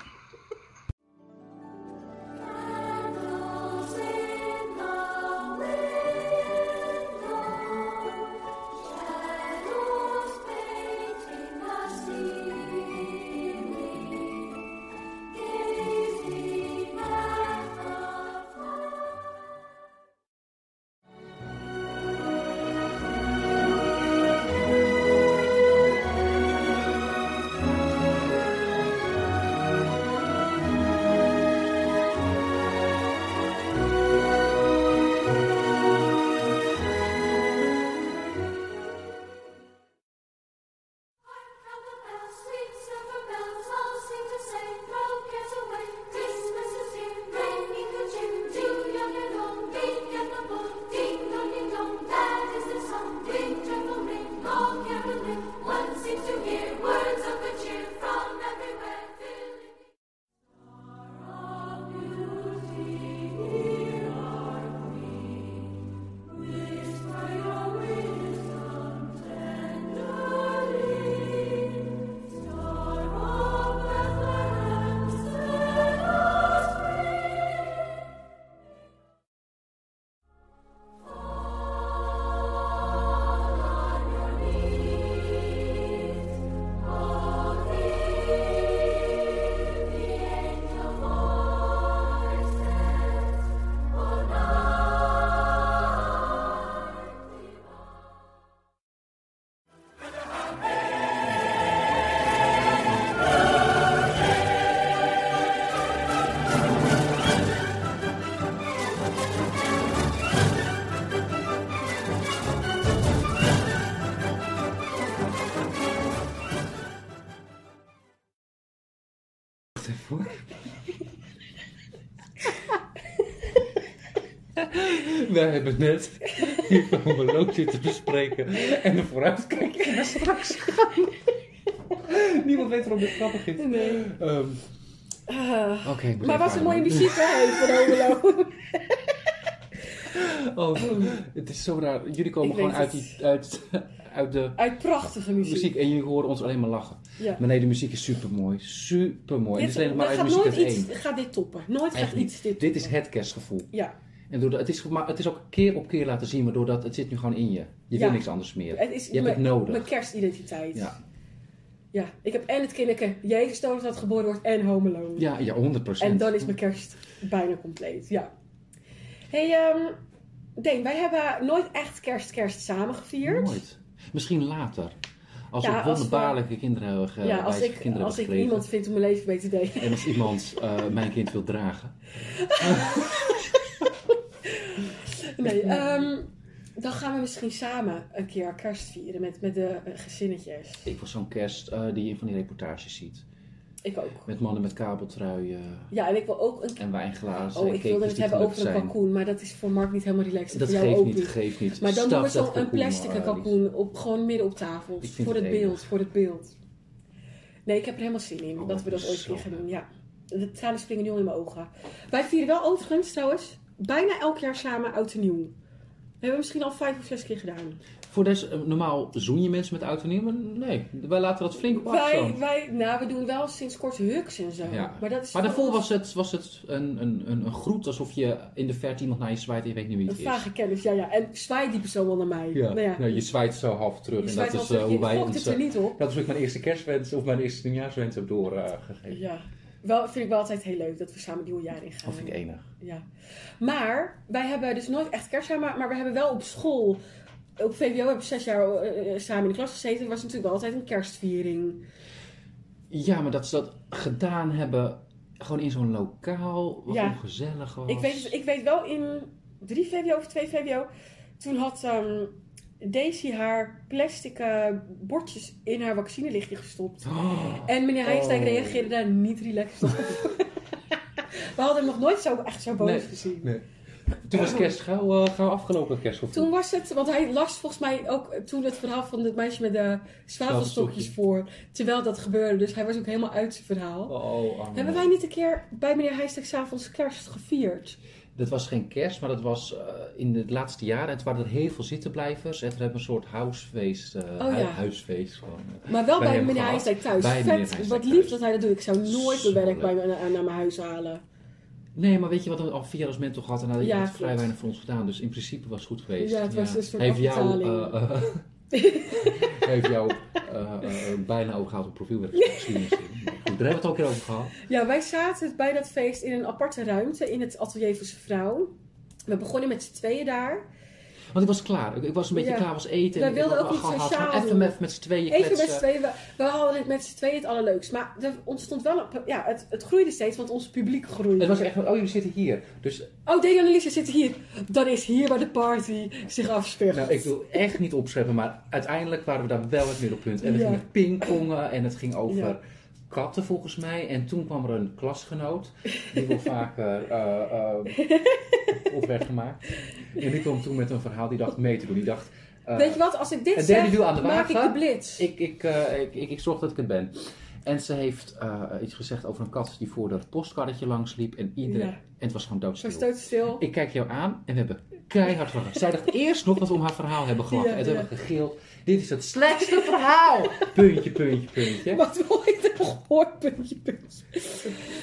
We hebben net hier van Home Alone zitten bespreken en de vooruitkijken naar straks gaan. *laughs* Niemand weet waarom dit grappig is. Nee. Oké, ik moet maar wat een mooie muziek hè, van Home Alone. *laughs* Oh, het is zo raar. Jullie komen Ik gewoon uit, die, uit, uit de Uit prachtige muziek. muziek en jullie horen ons alleen maar lachen. Ja. Maar nee, de muziek is super mooi. Super mooi. En Dit, het is alleen maar uit gaat muziek nooit iets, één. gaat dit toppen. Nooit Echt gaat iets dit Dit is het kerstgevoel. Ja, En doordat, het, is, maar het is ook keer op keer laten zien, waardoor dat, het zit nu gewoon in je. Je Ja. wil niks anders meer. het is je hebt het nodig. Mijn kerstidentiteit. Ja. Ja, ik heb en het kinderke Jezus toont dat geboren wordt en Home Alone. Ja, ja, 100%. En dan is mijn kerst bijna compleet, ja. hey, ehm Deen, wij hebben nooit echt kerst kerst samen gevierd. Nooit. Misschien later. Als Ja, we als we- wonderbaarlijke kinderen hebben ge- ja, als ik, kinderen als ik iemand vind om mijn leven mee te delen. En als iemand eh, mijn kind wil dragen. *laughs* Nee, *laughs* ehm, dan gaan we misschien samen een keer kerst vieren met, met de eh, gezinnetjes. Ik was zo'n kerst eh, die je in van die reportages ziet. Ik ook. Met mannen met kabeltruien Ja, en ik wil ook een... en wijnglazen Oh, ik wilde het hebben over een kalkoen, maar dat is voor Mark niet helemaal relaxed. Dat voor jou geeft ook niet, niet. geeft niet. Maar dan doen we zo'n een plastic kalkoen op, gewoon midden op tafel. Voor het het beeld, voor het beeld. Nee, ik heb er helemaal zin in Oh, dat we dat ooit keer gaan doen. Ja. De tranen springen nu al in mijn ogen. Wij vieren wel overigens trouwens bijna elk jaar samen oud en nieuw. We hebben misschien al vijf of zes keer gedaan. Voor des, eh, normaal zoen je mensen met oud en nieuw, maar nee, wij laten dat flink op Wij, wij, nou, we doen wel sinds kort huks en zo. Ja. Maar, dat is Maar voor daarvoor was het, was het een, een, een, een groet alsof je in de verte iemand naar je zwaait en je weet niet wie een het is. vage kennis. Ja, ja. En zwaait die persoon wel naar mij. Ja. Nou ja. Nou, je zwaait zo half terug. Je en zwaait dat wel is eh, terug, hoe wij ons... het er niet op. Dat is hoe ik mijn eerste kerstwens of mijn eerste nieuwjaarswens heb doorgegeven. Ja. Wel, vind ik wel altijd heel leuk dat we samen het nieuwe jaar ingaan. dat vind ik enig. Ja. Maar wij hebben dus nooit echt kerst samen, maar we hebben wel op school, op VWO hebben we zes jaar eh, samen in de klas gezeten. Er was natuurlijk wel altijd een kerstviering. Ja, maar dat ze dat gedaan hebben, gewoon in zo'n lokaal, wat Ja. ongezellig was. Ik weet, ik weet wel in drie VWO of twee VWO, toen had Daisy haar plastic eh, bordjes in haar vaccinelichtje gestopt. *gasps* Oh. En meneer Oh. reageerde daar niet relaxed op. *laughs* we hadden hem nog nooit zo, echt zo boos Nee. gezien. Nee. Toen was kerst gauw, eh, gauw afgelopen, kerstgevoel. Toen was het, want hij las volgens mij ook eh, toen het verhaal van het meisje met de zwavelstokjes voor. Terwijl dat gebeurde. Dus hij was ook helemaal uit zijn verhaal. Oh, arme Hebben wij niet een keer bij meneer Heijstek s'avonds kerst gevierd? Dat was geen kerst, maar dat was eh, in de laatste jaren. Het waren er heel veel zittenblijvers. En we hebben een soort huisfeest, eh, Oh, hu- ja. huisfeest. Gewoon. eh. Maar wel Bij bij, meneer. Heijstek thuis. Bij Vet, wat lief thuis. dat hij dat doet. Ik zou nooit Zo mijn werk bij naar, naar mijn huis halen. Nee, maar weet je wat we al vier jaar als mentor gehad en hij Ja, heeft vrij weinig voor ons gedaan. Dus in principe was het goed geweest. Ja, het was een soort Heeft jou, *laughs* *laughs* heeft jou eh, eh, bijna ook gehaald op profielwerk. *laughs* daar hebben we het ook een keer over gehad. Ja, wij zaten bij dat feest in een aparte ruimte in het atelier voor zijn vrouw. We begonnen met z'n tweeën daar. Want ik was klaar. Ik, ik was een beetje Ja. klaar, was eten. Wij en wilden ook niet sociaal Even met, met z'n tweeën Even met z'n tweeën, we, we hadden het met z'n tweeën het allerleukst. Maar er ontstond wel een, ja, het, het groeide steeds, want ons publiek groeide. Het was echt van, oh jullie zitten hier. Dus Oh, Daniel en Alicia zitten hier. Dan is hier waar de party zich afspeelt. Nou, ik wil echt niet opscheppen, maar uiteindelijk waren we daar wel het middelpunt. En we Ja. gingen pingpongen en het ging over Ja. Katten volgens mij. En toen kwam er een klasgenoot, die wel *laughs* vaker eh, eh, op werd gemaakt. En die kwam toen met een verhaal, die dacht mee te doen. Die dacht, eh, Weet je wat, als ik dit het zeg, wiel aan de maak ik de blitz. ik, ik, ik, ik, ik zorg dat ik het ben. En ze heeft iets gezegd over een kat die voor dat postkarretje langs liep. En, iedereen, Ja. en het was gewoon doodstil. stoot stil. Ik kijk jou aan en we hebben keihard gelachen. Zij dacht eerst nog dat we om haar verhaal hebben gelachen. Ja, en toen ja. hebben we gegild. Dit is het slechtste verhaal. Puntje, puntje, puntje. *laughs* Wat wil ik heb gehoord? Puntje, puntje.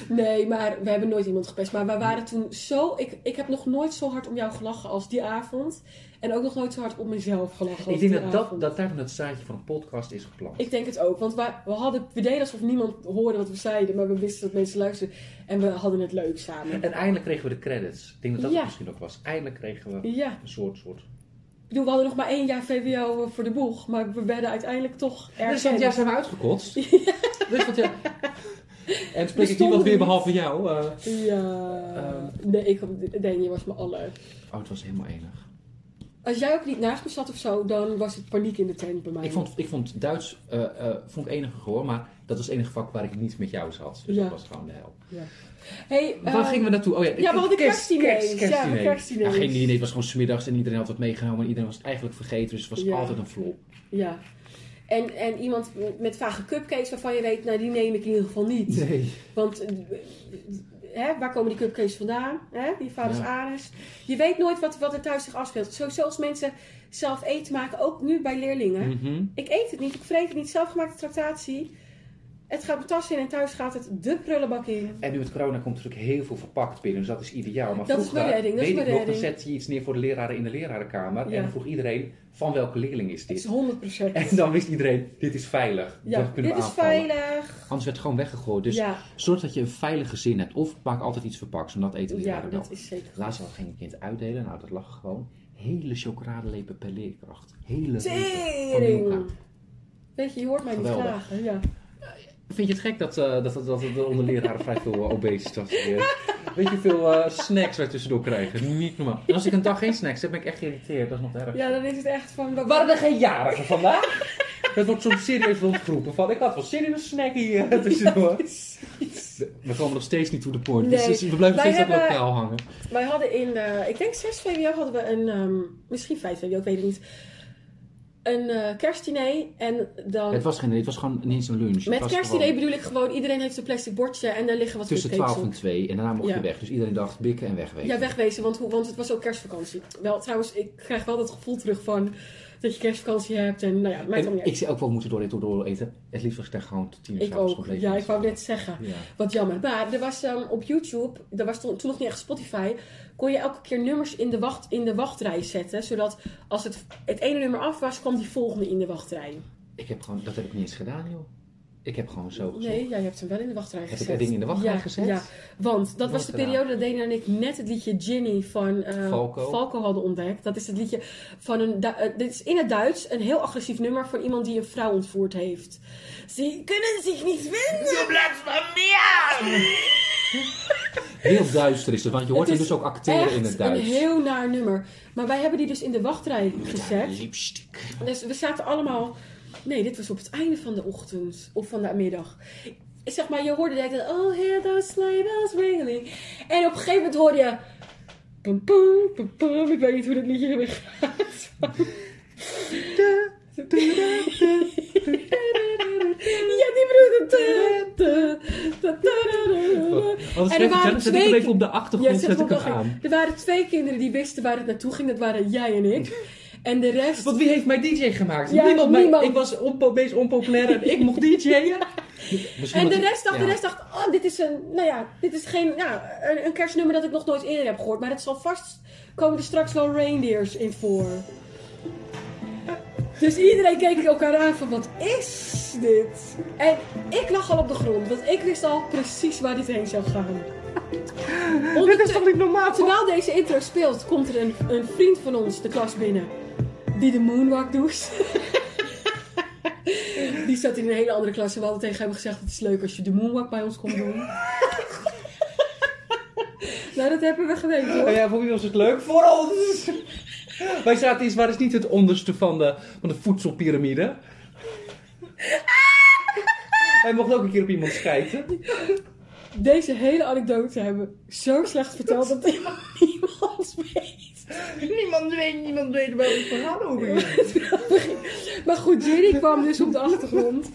Nee, maar we hebben nooit iemand gepest. Maar wij waren toen zo... Ik, ik heb nog nooit zo hard om jou gelachen als die avond. En ook nog nooit zo hard op mezelf gelachen als Ik denk dat, dat, dat daarom het zaadje van een podcast is geplant. Ik denk het ook. Want wij, we, hadden, we deden alsof niemand hoorde wat we zeiden. Maar we wisten dat mensen luisterden. En we hadden het leuk samen. En eindelijk kregen we de credits. Ik denk dat dat Ja. misschien ook was. Eindelijk kregen we Ja. een soort... soort... Bedoel, we hadden nog maar één jaar VWO voor de boeg. Maar we werden uiteindelijk toch Dus ergens. dat jaar zijn we uitgekotst. *laughs* Dus wat ja. En spreek ik niemand weer behalve jou. eh. Ja. Ehm. nee, ik, nee, je was me aller. Oh, het was helemaal enig. Als jij ook niet naast me zat of zo, dan was het paniek in de tent bij mij. Ik vond, ik vond Duits eh, eh, vond ik enige gehoor, maar dat was het enige vak waar ik niet met jou zat. Dus Ja. dat was gewoon de hel. Hey, Waar eh, gingen we naartoe? Oh ja, ja, we hadden kerstdiners. Ja, kerstdiner. kerstdiners. Ja, geen diner, het was gewoon smiddags en iedereen had wat meegenomen en iedereen was het eigenlijk vergeten. Dus het was Ja. altijd een flop. Ja. En, en iemand met vage cupcakes waarvan je weet, nou die neem ik in ieder geval niet. Nee. Want eh, hè, waar komen die cupcakes vandaan? Hè? Die vaders Ja. anus. Je weet nooit wat, wat er thuis zich afspeelt. Sowieso als mensen zelf eten maken, ook nu bij leerlingen. Mhm. Ik eet het niet, ik vreet het niet. Zelfgemaakte tractatie. Het gaat mijn tas in en thuis gaat het de prullenbak in. En nu met corona komt er natuurlijk heel veel verpakt binnen, dus dat is ideaal. Maar Dat is vroeger, mijn redding, dat is weet mijn ik nog, dan zette je iets neer voor de leraren in de lerarenkamer. Ja. En dan vroeg iedereen, van welke leerling is Het dit? is 100%. En dan wist iedereen, dit is veilig. ja, dat kunnen dit we is aanvallen. veilig. Anders werd het gewoon weggegooid. Dus ja, zorg dat je een veilige zin hebt. Of maak altijd iets verpakt, zodat eten de ja, leraren wel. dat is zeker. Laatst al ging een kind uitdelen, nou dat lag gewoon. Hele chocoladelepen per leerkracht. Hele lepen. Van Tering. Weet je, je hoort mij niet Geweldig. klagen. Ja. Vind je het gek dat, eh, dat, dat, dat er onder leraren vrij veel uh, obesitas is? *laughs* Weet je hoeveel eh, snacks wij tussendoor krijgen? Niet normaal. En als ik een dag geen snacks heb, ben ik echt geïrriteerd. Dat is nog erg. ja, dan is het echt van... Waren er geen jarigen vandaag? *laughs* Dat wordt soms serieus rondgeroepen. Van, ik had wel zin in een snackie eh, tussendoor. We komen nog steeds niet to the point. Nee. Dus we blijven Wij steeds op hebben- lokaal hangen. Wij hadden in, eh, ik denk 6 VWO hadden we een, ehm, misschien 5 VWO, ik weet het niet. Een eh, kerstdiner en dan... Het was, geen, het was gewoon niet eens een lunch. Met kerstdiner gewoon bedoel ik gewoon, iedereen heeft een plastic bordje en daar liggen wat Tussen cupcakes 12 en op. 2 en daarna mocht Ja. je weg. Dus iedereen dacht bikken en wegwezen. Ja, wegwezen, want, hoe- want het was ook kerstvakantie. Wel, trouwens, ik krijg wel dat gevoel terug van dat je kerstvakantie hebt en nou ja, maakt En niet ik zou ook wel moeten door eten, door eten. Het liefst was ik daar gewoon tot tien uur Ik ook. Ja, ik wou net zeggen. Ja. Wat jammer. Maar er was ehm, op YouTube, er was toen, toen nog niet echt Spotify, kon je elke keer nummers in de, wacht, in de wachtrij zetten. Zodat als het, het ene nummer af was, kwam die volgende in de wachtrij. Ik heb gewoon, dat heb ik niet eens gedaan, joh. Ik heb gewoon zo gezocht. Nee, jij hebt hem wel in de wachtrij Heb gezet. ik er dingen in de wachtrij ja, gezet? Ja, want dat was de periode dat Dana en ik net het liedje Ginny van eh, Falco. hadden ontdekt. Dat is het liedje van een... Eh, dit is in het Duits een heel agressief nummer van iemand die een vrouw ontvoerd heeft. Ze kunnen zich niet vinden. Heel duister is het, want je hoort Het hem dus ook acteren in het Duits. een heel naar nummer. Maar wij hebben die dus in de wachtrij gezet. Lipstick. Dus we zaten allemaal... Nee, dit was op het einde van de ochtend. Of van de middag. Zeg maar, je hoorde dat... Oh, hear those sleigh bells ringing. En op een gegeven moment hoorde je... Pum, pum, pum, pum. Ik weet niet hoe dat liedje weer gaat. Ja, die. Anders En er zet, waren zet, zet ik twee- even op de Ja, achtergrond, zet zet ik hem hem nog aan. in. Er waren twee kinderen die wisten waar het naartoe ging. Dat waren jij en ik. En de rest... Want wie heeft mij DJ gemaakt? Ja, niemand. Ik was onpo meest onpopulair en ik mocht DJ'en. *laughs* En de rest dacht, ja. de rest dacht, oh, dit is een, nou ja, dit is geen, ja, een, een kerstnummer dat ik nog nooit eerder heb gehoord. Maar het zal vast, komen er straks wel reindeers in voor. Dus iedereen keek elkaar aan van, wat is dit? En ik lag al op de grond, want ik wist al precies waar dit heen zou gaan. Dit is toch niet normaal? Terwijl deze intro speelt, komt er een, een vriend van ons de klas binnen. Die de moonwalk doet. *laughs* Die zat in een hele andere klas en we hadden tegen hem gezegd: Het is leuk als je de moonwalk bij ons komt doen. *laughs* nou, dat hebben we geweten hoor. Oh ja, voor wie was het leuk? Voor ons! Wij zaten iets waar is niet het onderste van de, van de voedselpyramide. Hij mocht ook een keer op iemand schijten. Deze hele anekdote hebben we zo slecht verteld dat niemand weet. *laughs* Niemand weet, niemand weet waar het verhaal over is. Maar goed, Jerry kwam dus op de achtergrond.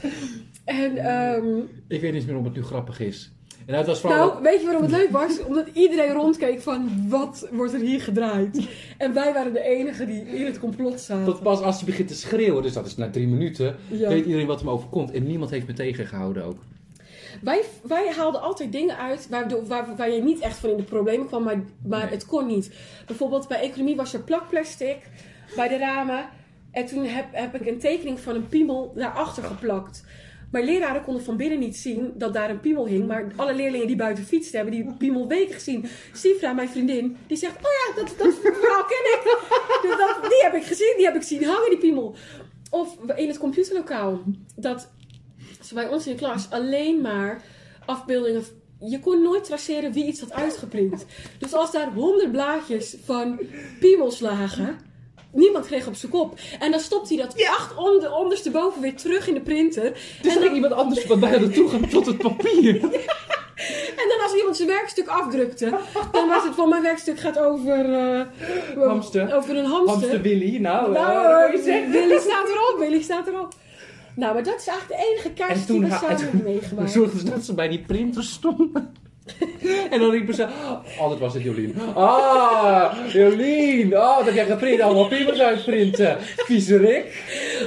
En ehm, Ik weet niet meer of het nu grappig is. En het was vooral... Nou, weet je waarom het leuk was? Omdat iedereen rondkeek van wat wordt er hier gedraaid? En wij waren de enigen die in het complot zaten. Tot pas als hij begint te schreeuwen, dus dat is na drie minuten, Ja. weet iedereen wat hem overkomt. En niemand heeft me tegengehouden ook. Wij, wij haalden altijd dingen uit waardoor, waar, waar je niet echt van in de problemen kwam, maar, maar Nee. het kon niet. Bijvoorbeeld bij economie was er plakplastic bij de ramen. En toen heb, heb ik een tekening van een piemel daarachter geplakt. Maar leraren konden van binnen niet zien dat daar een piemel hing. Maar alle leerlingen die buiten fietsten hebben die *laughs* piemel weken gezien. Sifra, mijn vriendin, die zegt: Oh ja, dat, dat verhaal ken ik. *laughs* Dus dat, die heb ik gezien, die heb ik zien hangen, die piemel. Of in het computerlokaal. Dat ze bij ons in de klas alleen maar afbeeldingen. Je kon nooit traceren wie iets had uitgeprint. Dus als daar honderd blaadjes van piemels lagen. Niemand kreeg op zijn kop. En dan stopt hij dat acht onder, ondersteboven weer terug in de printer. Dus en, er dan, iemand anders wat bij hadden toegang tot het papier. *laughs* en dan als iemand zijn werkstuk afdrukte. Dan was het van mijn werkstuk gaat over... eh, Hamster. Over een hamster. Hamster Willy, nou, Nou, eh, zeggen? Willy staat erop, Willy staat erop. Nou, maar dat is eigenlijk de enige kerst toen die we samen en hebben meegemaakt. zorgden ze dat ze bij die printer stonden. *laughs* en dan riepen ze, altijd was het Jolien. Ah, Jolien, oh, dat jij geprint, allemaal piemels uitprinten. Viezerik.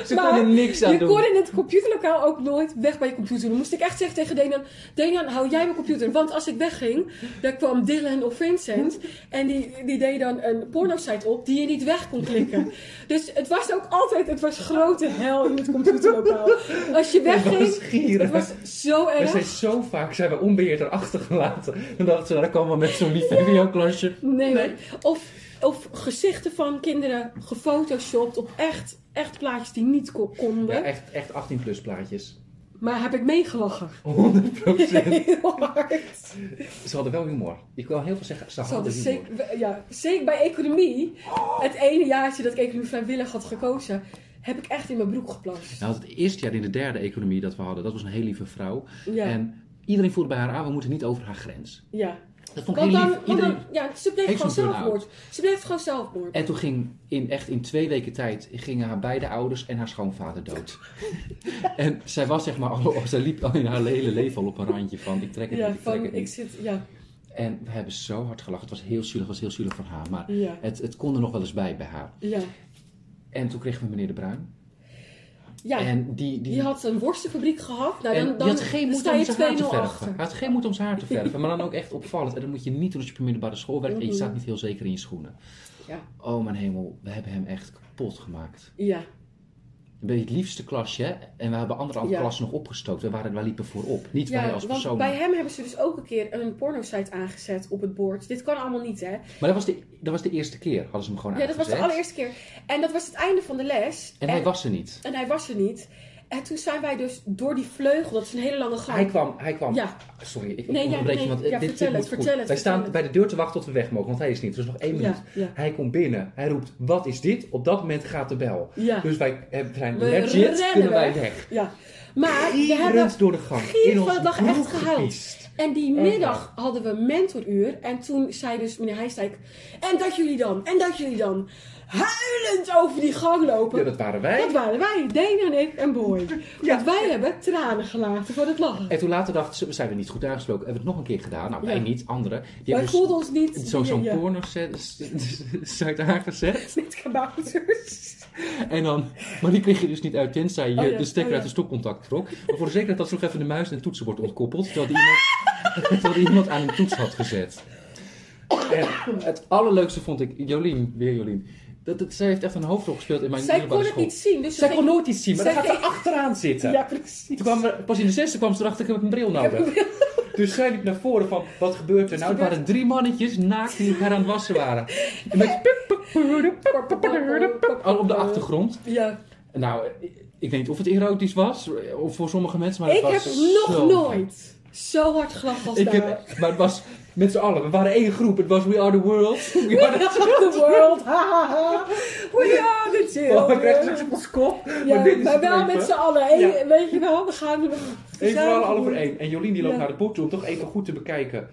Ze Maar konden niks aan je doen. kon in het computerlokaal ook nooit weg bij je computer. Dan moest ik echt zeggen tegen Danian, Danian, hou jij mijn computer. Want als ik wegging, dan kwam Dylan of Vincent. En die, die deed dan een porno-site op die je niet weg kon klikken. Dus het was ook altijd, het was grote hel in het computerlokaal. Als je wegging, het was zo We erg. zijn zo vaak zijn we onbeheerd erachter gelaten. Dan dachten ze, nou, dan komen we met zo'n lief VWO-klasje. Nee. Of, of gezichten van kinderen gefotoshopt op echt, echt plaatjes die niet ko- konden. Ja, echt, echt 18 plus plaatjes. Maar heb ik meegelachen. 100 Heel hard. Ze hadden wel humor. Ik wil heel veel zeggen, ze Ze hadden hadden humor. zeker, ja, zeker bij economie. Het ene jaartje dat ik economie vrijwillig had gekozen. heb ik echt in mijn broek geplast. Nou, het eerste jaar in de derde economie dat we hadden, dat was een heel lieve vrouw. Ja, En iedereen voelde bij haar aan, we moeten niet over haar grens. ja. Dat vond ik heel lief. Iedereen... dan, ja, ze bleef gewoon zelfmoord. Ze bleef gewoon zelfmoord. En toen ging in, echt in twee weken tijd gingen haar beide ouders en haar schoonvader dood. *laughs* en zij was zeg maar, al, zij liep al in haar hele leven al op een randje van ik trek het Ja, niet, ik trek het ik niet. zit, ja, En we hebben zo hard gelachen. Het was heel zielig, het was heel zielig voor haar. Maar ja, het, het kon er nog wel eens bij bij haar. ja. En toen kregen we meneer De Bruin. Ja, En die, die, die had een worstenfabriek gehad. Nou, dan, die dan had geen moed om zijn haar te 2-0 verven. achter. Hij had geen moed om zijn haar te verven. Maar dan ook echt opvallend. En dat moet je niet doen als je op een middelbare school werkt. En je Mhm. staat niet heel zeker in je schoenen. Ja. Oh mijn hemel, we hebben hem echt kapot gemaakt. Ja, Je het liefste klasje. En we hebben andere Ja. klassen nog opgestookt. We waren, wij liepen voorop. Niet wij als persoon. bij hem hebben ze dus ook een keer een pornosite aangezet op het bord. Dit kan allemaal niet, hè? Maar dat was, de, dat was de eerste keer. Hadden ze hem gewoon Ja, dat was de aangezet. allereerste keer. En dat was het einde van de les. En hij was er niet. en hij was er niet. En toen zijn wij dus door die vleugel, dat is een hele lange gang. Hij kwam, hij kwam. Ja, Sorry, ik Nee, ja, onderbreek je, nee, want eh, ja, dit, vertel dit het, moet goed. vertel het, Wij staan het. bij de deur te wachten tot we weg mogen, want hij is niet. Er is nog één minuut. ja, ja. Hij komt binnen. Hij roept, wat is dit? Op dat moment gaat de bel. Ja, Dus wij eh, zijn We legit, kunnen wij weg. ja. Maar we hebben... door de gang. In van ons lag echt gehuild. En die Echt middag hadden we mentoruur. En toen zei dus meneer Heijstijk... En dat jullie dan? En dat jullie dan? Huilend over die gang lopen. Ja, dat waren wij. Dat waren wij, Dana en ik en Boy. Ja. Want wij hebben tranen gelaten van het lachen. En toen later dachten ze, we zijn er niet goed aangesproken. Hebben we het nog een keer gedaan. Nou, wij Ja. niet, anderen. Die wij hebben voelden ons niet... dus zo- zo'n ja, porno site *laughs* aangezet. Met kabouters. *laughs* En dan, maar die kreeg je dus niet uit, tenzij je Oh ja, de stekker oh uit de stopcontact trok. Maar voor de zekerheid had ze nog even de muis en het toetsenbord ontkoppeld. Terwijl die iemand, *laughs* terwijl die iemand aan een toets had gezet. En het allerleukste vond ik, Jolien, weer Jolien. Dat, dat, zij heeft echt een hoofdrol gespeeld in mijn Zij kon middelbare het school. niet zien. Dus Zij ging- kon nooit iets zien, maar dan Zij gaat ze ging- achteraan zitten. Ja, precies. Toen kwam er, pas in de zesde kwam ze erachter, ik heb een bril nodig. Dus zij liep naar voren van, wat gebeurt er nou? Het waren drie mannetjes naakt die elkaar aan het wassen waren. En met al *laughs* op de achtergrond. Ja. Nou, ik, ik weet niet of het erotisch was, of voor sommige mensen, maar het Ik was heb nog zo nooit zo hard gelachen als Ik daar. heb, maar het was met z'n allen. We waren één groep. Het was We Are The World. *laughs* We are the the world. *laughs* We are the Oh, we krijgen children. straks op ons kop. Ja, maar dit wel met z'n allen. Eén- Ja. Weet je wel, we gaan we Even zijn voor alle, alle voor één. En Jolien die loopt Ja. naar de boek toe om toch even goed te bekijken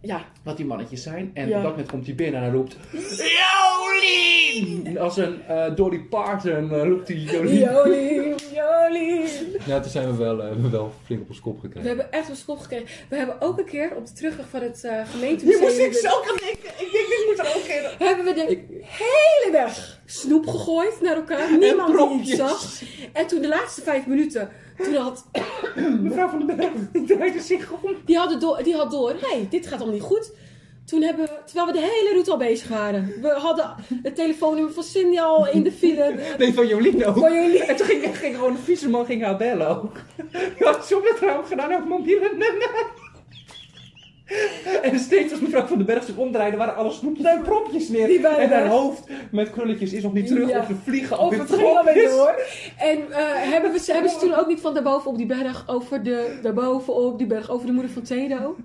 Ja, wat die mannetjes zijn. En Ja. op dat moment komt hij binnen en hij roept... Jolien! *laughs* Als een eh, Dolly Parton eh, roept hij Jolien. Jolien, Jolien. Ja, toen zijn we wel, eh, hebben we wel flink op ons kop We gekregen. hebben echt een schop gekregen. We hebben ook een keer op de terugweg van het uh, Hier moest ik zo aan denken. Ik denk, dit moet er ook in. Hebben we de hele weg snoep gegooid naar elkaar. Niemand die iets zag. En toen de laatste vijf minuten, toen had, *coughs* Mevrouw van den Berg die draaide zich om. die, hadden door, die had door, hey, dit gaat allemaal niet goed. Toen hebben we, terwijl we de hele route al bezig waren. We hadden het telefoonnummer van Cindy al in de file. *laughs* Nee, van Jolien ook. Van. En toen ging, ging gewoon een fietserman ging haar bellen ook. Je had zo met raam gedaan op mobiele nummer. *laughs* En steeds als mevrouw van den Berg zich omdraaide, waren alle snoepjes en propjes neer. Die en haar hoofd met krulletjes is nog niet terug Ja. vliegen. Of het ging alweer propjes. door. En eh, hebben, we, ze- hebben ze toen ook niet van daarboven op die berg over de, daarboven op die berg over de moeder van Tedo? *laughs*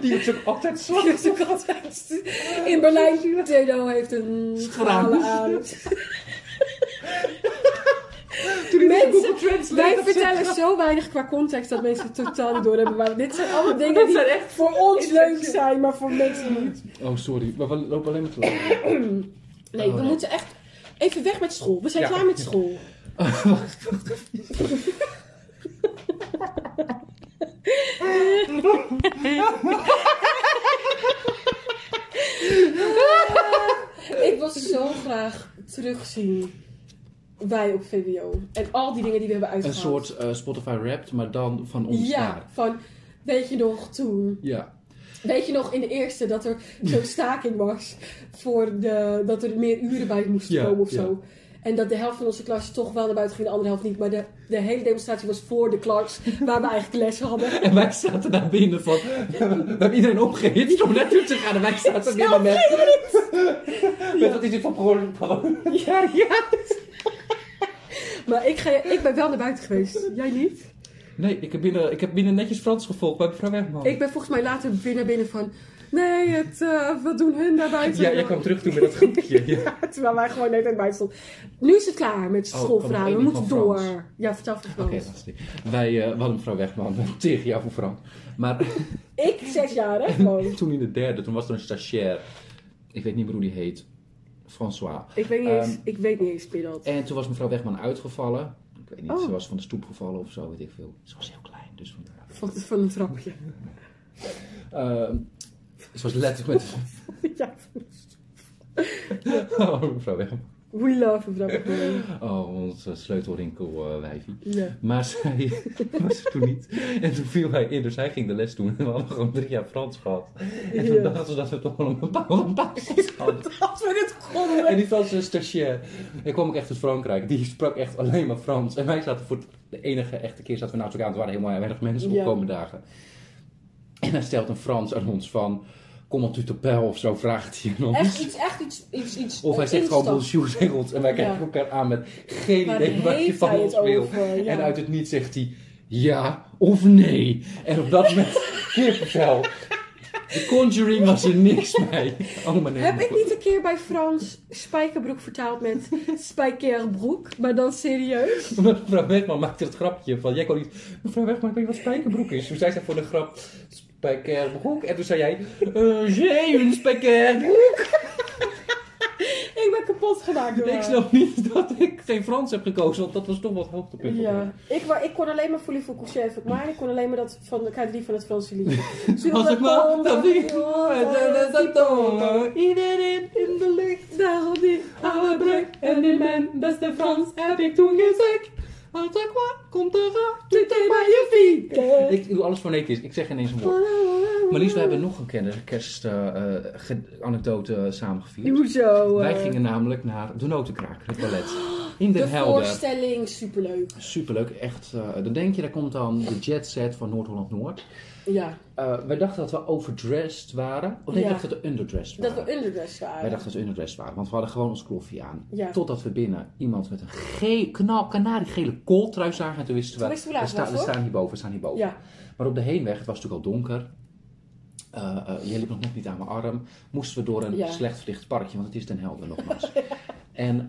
Die is ook altijd is ook altijd- In Berlijn, Tedo heeft een schrale aan. *laughs* Toen Mensen, Google Translate Wij dat vertellen zo weinig qua context dat mensen het totaal niet doorhebben. Maar dit zijn allemaal dingen die echt... voor ons leuk zijn, maar voor mensen niet. Oh, sorry. Maar we lopen alleen maar te. *clears throat* Nee, Oh, we nee. moeten echt even weg met school. We zijn Ja. klaar met school. *laughs* Ik wil zo graag terugzien. Wij op VWO. En al die dingen die we hebben Een uitgehaald. soort eh, Spotify Wrapped, maar dan van ons Ja, van... Weet je nog toen? Ja. Weet je nog in de eerste dat er zo'n *laughs* staking was voor de, dat er meer uren bij moesten Ja, komen of ja. zo. En dat de helft van onze klas toch wel naar buiten ging, de andere helft niet. Maar de, de hele demonstratie was voor de klas, waar we eigenlijk les hadden. *laughs* En wij zaten daar binnen van... We hebben iedereen opgehitst om naartoe te gaan. En wij zaten binnen met... *laughs* Met wat is dit gewoon... Ja, ja. Maar ik, ga, ik ben wel naar buiten geweest. Jij niet? Nee, ik heb, binnen, ik heb binnen netjes Frans gevolgd bij mevrouw Wegman. Ik ben volgens mij later weer naar binnen van... Nee, het, eh, wat doen hun daar buiten? Ja, jij kwam terug toen met dat groepje. *laughs* Ja. Terwijl wij gewoon net buiten stonden. Nu is het klaar met Oh, schoolverhalen. We moeten door. Frans? Ja, vertel van Oké, Frans. dat is die. Wij eh, we hadden mevrouw Wegman tegen jou voor Frans. Maar *laughs* Ik, zes jaar, hè, gewoon. *laughs* toen in de derde, toen was er een stagiair. Ik weet niet meer hoe die heet. François. Ik weet niet eens, Ehm, ik weet niet eens, Pilot. En toen was mevrouw Wegman uitgevallen. Ik weet niet, Oh. ze was van de stoep gevallen of zo, weet ik veel. Ze was heel klein, dus vandaar. Van, van een trapje. *laughs* Ehm, ze was letterlijk met... *laughs* ja, *laughs* Oh, mevrouw Wegman. We love dat gewoon. *laughs* Oh, ons uh, sleutelrinkel eh, wijfie. Ja. Maar zij *laughs* was er toen niet. En toen viel hij in, dus hij ging de les doen. En *laughs* we hadden gewoon drie jaar Frans gehad. En toen Ja. dachten ze dat we toch wel een bepaalde basis hadden. Als we dit konden. En die Franse stagiair, hij kwam ook echt uit Frankrijk. Die sprak echt alleen maar Frans. En wij zaten voor de enige echte keer zaten we naast elkaar. Er waren helemaal weinig mensen op Ja. komende dagen. En hij stelt een Frans aan ons van... Comment tu t'appelles of zo, vraagt hij ons. Echt iets, echt iets, iets, iets Of hij zegt gewoon instant. bonjour tegen ons. En wij kijken Ja. elkaar aan met geen idee wat je van ons wil. Ja. En uit het niet zegt hij ja of nee. En op dat *laughs* moment kippenvel. De Conjuring was er niks mee. Oh, maar nee. Heb ik niet een keer bij Frans spijkerbroek vertaald met spijkerbroek, maar dan serieus? *laughs* Mevrouw Wegman maakte het grapje van, jij kon niet, mevrouw Wegman, ik weet niet wat spijkerbroek is. Toen zei zij voor de grap, spijkerbroek. En toen zei jij, uh, une spijkerbroek. *laughs* Ik ben kapot gemaakt door Ik snap niet dat ik geen Frans heb gekozen, want dat was toch wat hoogtepunt. Ja, ik, wa- ik kon alleen maar Folie voor Coucher maar ik kon alleen maar dat van de K3 van het Franse liedje. *laughs* Als ik maar dat niet Iedereen in de lucht. Daarom die oude brug En in mijn beste Frans heb ik toen gezegd. Wat komt er Doe tegen mij je fiets. Ik doe alles fonetisch, ik zeg geen eens een woord. Maar Lies, we hebben nog een kerstanekdote samengevierd. Hoezo? Wij eh, gingen namelijk naar de Notenkraak, het ballet. In Den De Helder. voorstelling, superleuk. Superleuk, echt. eh, dan denk je, daar komt dan de jet set van Noord-Holland-Noord. Ja, Eh, wij dachten dat we overdressed waren. Of nee, Ja. ik dacht dat we underdressed dat waren. we underdressed waren. Wij dachten dat we underdressed waren, want we hadden gewoon ons kloffie aan. Ja. Totdat we binnen iemand met een ge knal, kanariegele kooltrui zagen. En toen wisten we, we later we, wat, we staan staan hierboven. Ja, Maar op de heenweg, het was natuurlijk al donker. eh eh, je liep nog net niet aan mijn arm. Moesten we door een Ja. slecht verlicht parkje, want het is Den Helder nogmaals. *laughs* en, *laughs* en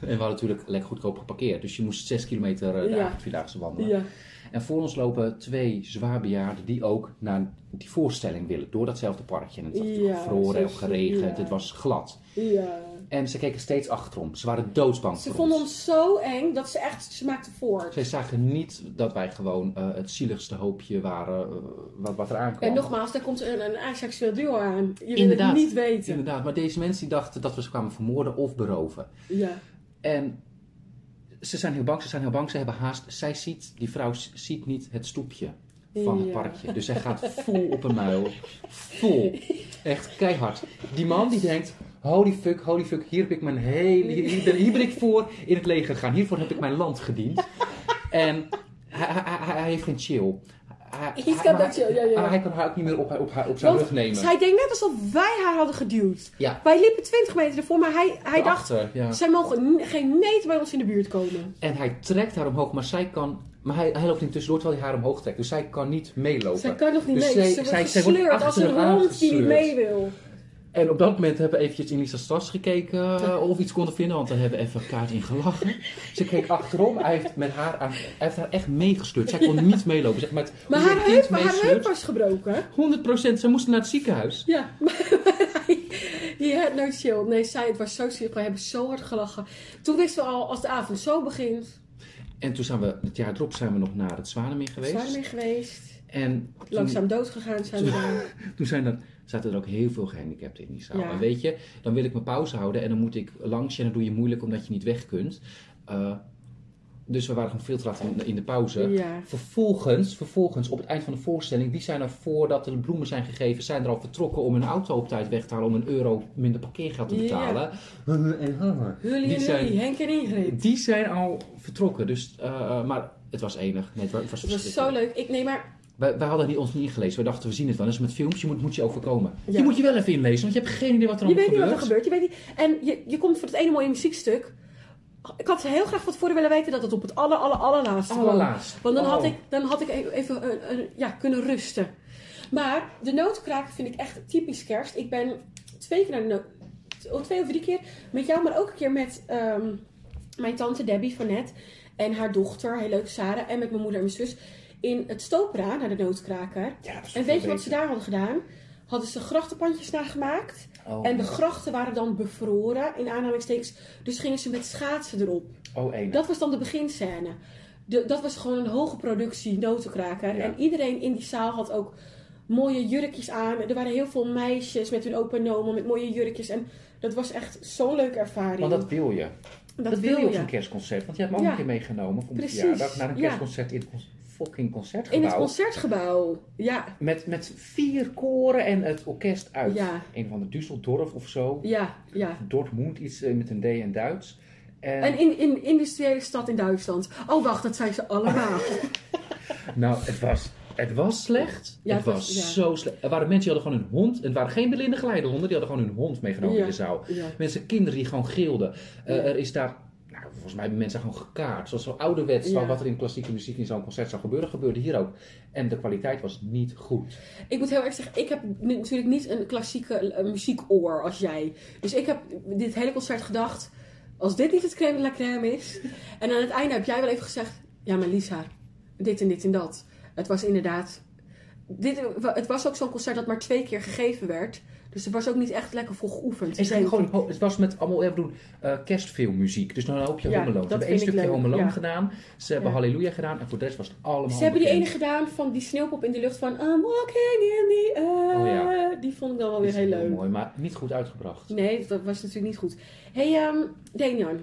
we hadden natuurlijk lekker goedkoop geparkeerd. Dus je moest zes kilometer uh, de Ja. avondvierdaagse wandelen. En voor ons lopen twee zwaarbejaarden die ook naar die voorstelling willen. Door datzelfde parkje. En het was Ja, gevroren of geregend. ja. Het was glad. ja. En ze keken steeds achterom. Ze waren doodsbang Ze voor vonden ons. ons zo eng dat ze echt, ze maakten voort. Zij zagen niet dat wij gewoon eh, het zieligste hoopje waren eh, wat, wat er aankwam. En nogmaals, daar komt een, een asexueel duo aan. Je wil het niet weten. Inderdaad, maar deze mensen die dachten dat we ze kwamen vermoorden of beroven. Ja. En ze zijn heel bang, ze zijn heel bang, ze hebben haast. Zij ziet, die vrouw ziet niet het stoepje van het Ja. parkje. Dus zij gaat vol op een muil. Vol. Echt keihard. Die man die denkt, holy fuck, holy fuck, hier heb ik mijn hele... Hier, hier ben, hier ben ik voor in het leger gegaan. Hiervoor heb ik mijn land gediend. En hij, hij, hij, hij heeft geen chill. Hij, dat chill, ja, ja. maar hij kan haar ook niet meer op, op, haar- op zijn Want rug nemen. zij denkt net alsof wij haar hadden geduwd. Ja. Wij liepen 20 meter ervoor, maar hij, hij dacht... Ja. Zij mogen geen meter bij ons in de buurt komen. En hij trekt haar omhoog, maar zij kan... Maar hij, hij loopt niet tussendoor terwijl hij haar omhoog trekt. Dus zij kan niet meelopen. Zij kan nog niet Dus mee. zij- ze wordt zij- zij wordt als een hond die niet mee wil. En op dat moment hebben we eventjes in Lisa's tas gekeken eh, of we iets konden vinden. Want daar hebben we even elkaar in gelachen. Ze keek achterom. Hij heeft, met haar aan, hij heeft haar echt meegesleurd. Zij kon niet meelopen. Zeg maar, het- Maar haar heup, haar was gebroken. 100%. Ze moesten naar het ziekenhuis. Ja, *laughs* maar je hebt nooit chill. Nee, zij, het was zo zielig. We hebben zo hard gelachen. Toen wisten we al, als de avond zo begint, En toen zijn we, het jaar erop zijn we nog naar het Zwanemeer geweest. geweest. En toen, Langzaam dood gegaan zijn we daar. *laughs* toen zijn er, zaten er ook heel veel gehandicapten in die zaal. Ja. En weet je, dan wil ik mijn pauze houden en dan moet ik langs je en dan doe je moeilijk omdat je niet weg kunt. Eh, dus we waren gewoon veel te laat in, in de pauze. Ja. Vervolgens, vervolgens, op het eind van de voorstelling, die zijn er voordat er de bloemen zijn gegeven, zijn er al vertrokken om hun auto op tijd weg te halen om een euro minder parkeergeld te Ja. betalen. En Hully Die en zijn- Henk en Ingrid. Die zijn al vertrokken, dus, eh, maar het was enig. Nee, het was, het was Het was verschrikkelijk. zo leuk. Ik, nee, maar Wij, wij hadden die ons niet ingelezen. We dachten, we zien het wel eens met films. Je moet, moet je overkomen. Ja. Je moet je wel even inlezen, want je hebt geen idee wat er je allemaal weet niet wat er gebeurt. gebeurt. Je weet niet, en je, je komt voor het ene mooie muziekstuk. Ik had heel graag van tevoren willen weten dat het op het aller, aller, allerlaatste kwam. Allerlaatst. Want dan, had Oh. ik, dan had ik even, even eh, eh, ja, kunnen rusten. Maar de notenkraker vind ik echt typisch kerst. Ik ben twee keer naar de oh, twee of drie keer met jou, maar ook een keer met ehm, mijn tante Debbie van net en haar dochter, heel leuk Sarah, en met mijn moeder en mijn zus in het Stopera naar de notenkraker. Ja, En weet je wat ze daar hadden gedaan? Hadden ze grachtenpandjes nagemaakt. Oh, En de grachten waren dan bevroren, in aanhalingstekens. Dus gingen ze met schaatsen erop. oh één. Dat was dan de beginscène. De, dat was gewoon een hoge productie notenkraker. Ja. En iedereen in die zaal had ook mooie jurkjes aan. Er waren heel veel meisjes met hun open nomen, met mooie jurkjes. En dat was echt zo'n leuke ervaring. Want dat wil je. Dat Dat, wil je op zo'n kerstconcert. Want je hebt me ook Ja. een keer meegenomen voor mijn Precies, verjaardag naar een ja. kerstconcert in het fucking concertgebouw. In het concertgebouw. Ja, Met, met vier koren en het orkest uit Ja. een van de Düsseldorf of zo. ja, ja. Dortmund, iets eh, met een D en Duits. En, En in, in industriële stad in Duitsland. Oh, wacht, dat zijn ze allemaal. *laughs* Nou, het was, het was slecht. Ja, het het was, was- ja. zo slecht. Er waren mensen die hadden gewoon hun hond. Het waren geen belinde geleidehonden, die hadden gewoon hun hond meegenomen Ja, in de zaal. Mensen, kinderen die gewoon gilden. Eh. Er is daar, volgens mij hebben mensen gewoon gekaart. Zoals zo ouderwets, Ja. wat er in klassieke muziek in zo'n concert zou gebeuren, gebeurde hier ook. En de kwaliteit was niet goed. Ik moet heel erg zeggen, ik heb natuurlijk niet een klassieke muziekoor als jij. Dus ik heb dit hele concert gedacht, als dit niet het crème de la crème is. *laughs* En aan het einde heb jij wel even gezegd, ja maar Lisa, dit en dit en dat. Het was inderdaad, dit, het was ook zo'n concert dat maar twee keer gegeven werd. Dus er was ook niet echt lekker voor geoefend. Gingen ik. gewoon, het was met allemaal, we doen eh, kerstfilmmuziek. Dus dan hoop je Ja, Home Alone. Ze hebben één stukje leuk, Home Alone ja. gedaan. Ze hebben Ja. Halleluja gedaan. En voor de rest was het allemaal Ze hebben die ene gedaan van die sneeuwpop in de lucht van I'm walking in the air. Oh ja. Die vond ik dan wel weer is heel leuk. mooi, maar niet goed uitgebracht. Nee, dat was natuurlijk niet goed. hey, ehm Damian.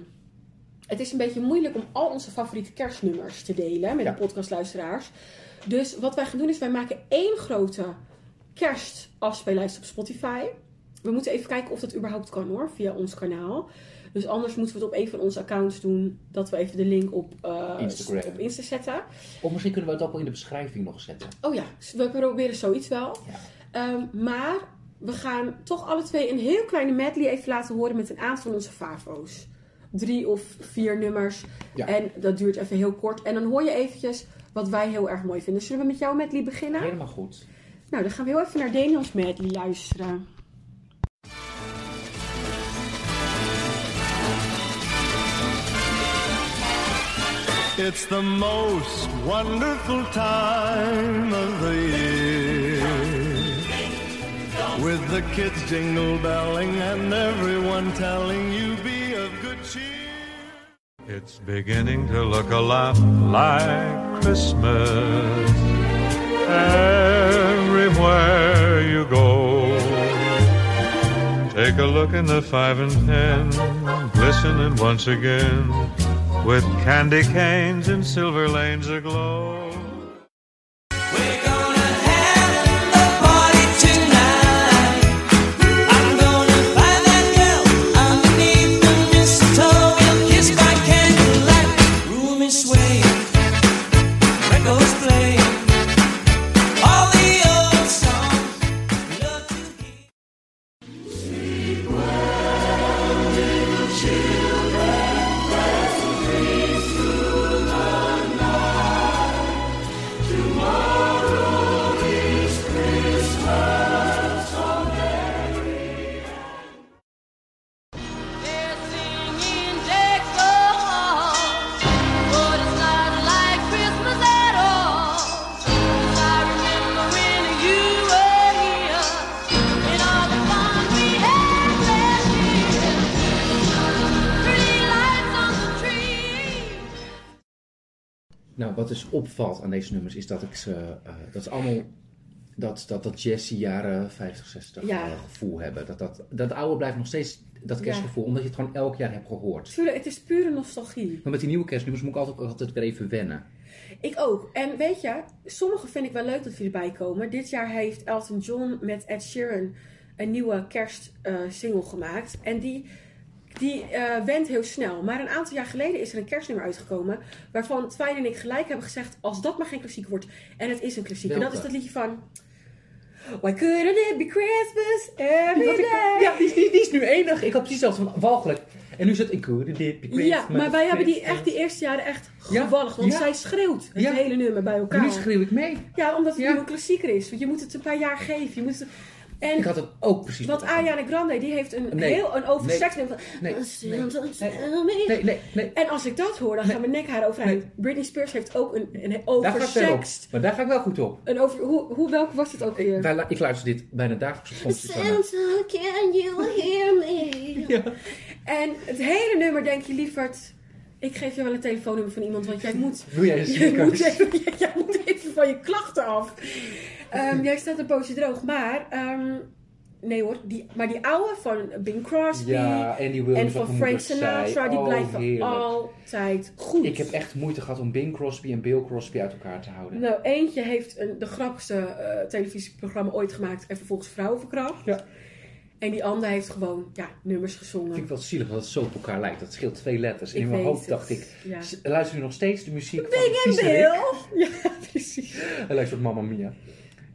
Het is een beetje moeilijk om al onze favoriete kerstnummers te delen met de podcastluisteraars. Dus wat wij gaan doen is, wij maken één grote kerstafspeellijst op Spotify. We moeten even kijken of dat überhaupt kan hoor, via ons kanaal. Dus anders moeten we het op een van onze accounts doen, dat we even de link op, eh, Instagram. op Insta zetten. Of misschien kunnen we het ook wel in de beschrijving nog zetten. Oh ja, we proberen zoiets wel. Ja. Ehm, maar we gaan toch alle twee een heel kleine medley even laten horen met een aantal van onze favo's. Drie of vier nummers. Ja. En dat duurt even heel kort. En dan hoor je eventjes wat wij heel erg mooi vinden. Zullen we met jouw medley beginnen? Helemaal goed. Nou, dan gaan we heel even naar medley luisteren. It's the most wonderful time of the year. With the kids jingle belling and everyone telling you be of good cheer. It's beginning to look a lot like Christmas everywhere you go. Take a look in the five and ten, glistening once again with candy canes and silver lanes aglow. Wat dus opvalt aan deze nummers is dat ik ze, eh, dat ze allemaal dat, dat, dat jazzy jaren 50, 60 Ja. eh, gevoel hebben. Dat, dat, dat oude blijft nog steeds dat Ja. kerstgevoel, omdat je het gewoon elk jaar hebt gehoord. Tuurlijk, het is pure nostalgie. Maar met die nieuwe kerstnummers moet ik altijd, altijd weer even wennen. Ik ook. En weet je, sommige vind ik wel leuk dat die erbij komen. Dit jaar heeft Elton John met Ed Sheeran een nieuwe kerstsingle gemaakt. En die, die eh went heel snel. Maar een aantal jaar geleden is er een kerstnummer uitgekomen. Waarvan Twijn en ik gelijk hebben gezegd: als dat maar geen klassieker wordt. En het is een klassieker. Welke? Dat is dat liedje van. Why couldn't it be Christmas every day? ja, die, die, die is nu enig. Ik had precies zelfs van walgelijk. En nu zit ik hoor, dit, ik weet Ja, maar wij hebben die, echt die eerste jaren echt Ja, gewallig. Want ja. zij schreeuwt het Ja. hele nummer bij En elkaar. nu schreeuw ik mee. Ja, omdat het nu een klassieker is. Want je moet het een paar jaar geven. Je moet het... En Ik had het ook precies. wat bedacht. Ariana Grande, die heeft een Nee. heel een over Nee. nummer. Nee. Nee. Nee, nee. En als ik dat hoor, dan gaan mijn nek haar overeind. Britney Spears heeft ook een, een Daar over ga ik wel op. seks. Maar daar ga ik wel goed op. Een over, hoe, hoe, welke was het ook weer? Ik, wij, ik luister dit bijna dagelijks. Santa, can you hear me? *laughs* Ja. En het hele nummer denk je lieverd... Ik geef je wel een telefoonnummer van iemand, want jij moet... Doe jij *laughs* Jij moet, even, *laughs* jij moet even van je klachten af. Ehm, jij staat een poosje droog, maar... ehm, nee hoor, die, maar die oude van Bing Crosby... Ja, en wat van Frank. Sinatra, die Oh, blijven heerlijk. altijd goed. Ik heb echt moeite gehad om Bing Crosby en Bill Crosby uit elkaar te houden. Nou, eentje heeft een, de grappigste eh, televisieprogramma ooit gemaakt en vervolgens vrouwen verkracht. Ja. En die ander heeft gewoon ja, nummers gezongen. vind ik wel zielig dat het zo op elkaar lijkt. Dat scheelt twee letters. Ik in mijn hoofd het. dacht ik, Ja. luister nu nog steeds de muziek van Bing en Viezerik? Bill! *laughs* Ja, precies. Hij luistert op Mamma Mia.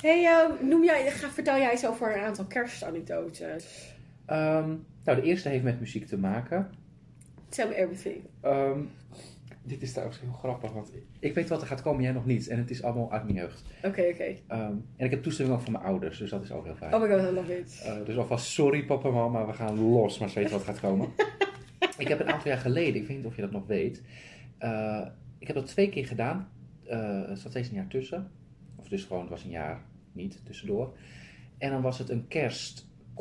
hey, noem jij, ga, vertel jij eens over een aantal kerstanekdotes. Ehm, nou, de eerste heeft met muziek te maken. Tell me everything. Ehm, dit is trouwens heel grappig, want ik weet wat er gaat komen, jij nog niet. En het is allemaal uit mijn jeugd. Oké, oké. Ehm, en ik heb toestemming ook van mijn ouders, dus dat is ook heel fijn. Oh my god, I love it. Eh, dus alvast sorry papa en mama, we gaan los, maar ze weten wat gaat komen. *laughs* ik heb een aantal jaar geleden, ik weet niet of je dat nog weet, eh, ik heb dat twee keer gedaan. Eh, er zat steeds een jaar tussen. Of dus gewoon, het was een jaar niet tussendoor. En dan was het een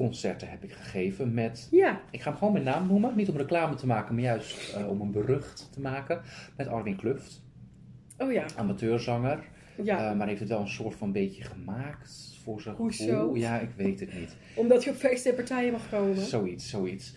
kerstconcert heb ik gegeven met, Ja, ik ga hem gewoon mijn naam noemen, niet om reclame te maken, maar juist eh, om een berucht te maken. Met Arwin Kluft, oh ja. amateurzanger. ja. Eh, maar heeft het wel een soort van beetje gemaakt voor zijn Hoezo? Ja, ik weet het niet. Omdat je op feesten en partijen mag komen. Zoiets, zoiets.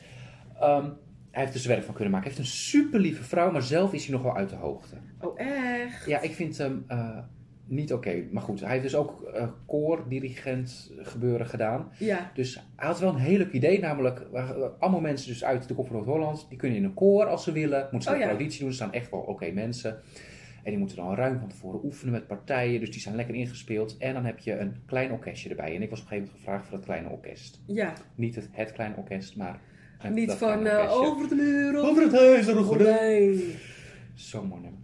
Ehm, hij heeft dus werk van kunnen maken. Hij heeft een super lieve vrouw, maar zelf is hij nog wel uit de hoogte. Oh, echt? Ja, ik vind hem eh, niet oké. Maar goed, hij heeft dus ook eh koordirigent gebeuren gedaan. Ja. Dus hij had wel een heel leuk idee, namelijk eh, allemaal mensen dus uit de kop van Noord-Holland, die kunnen in een koor als ze willen. Moeten ze Oh, een ja. auditie doen, er staan echt wel oké mensen. En die moeten dan ruim van tevoren oefenen met partijen, dus die zijn lekker ingespeeld. En dan heb je een klein orkestje erbij. En ik was op een gegeven moment gevraagd voor dat kleine orkest. Ja. Niet het, het kleine orkest, maar... Niet van eh, over de muur. Over het huis er een. Zo mooi nummer.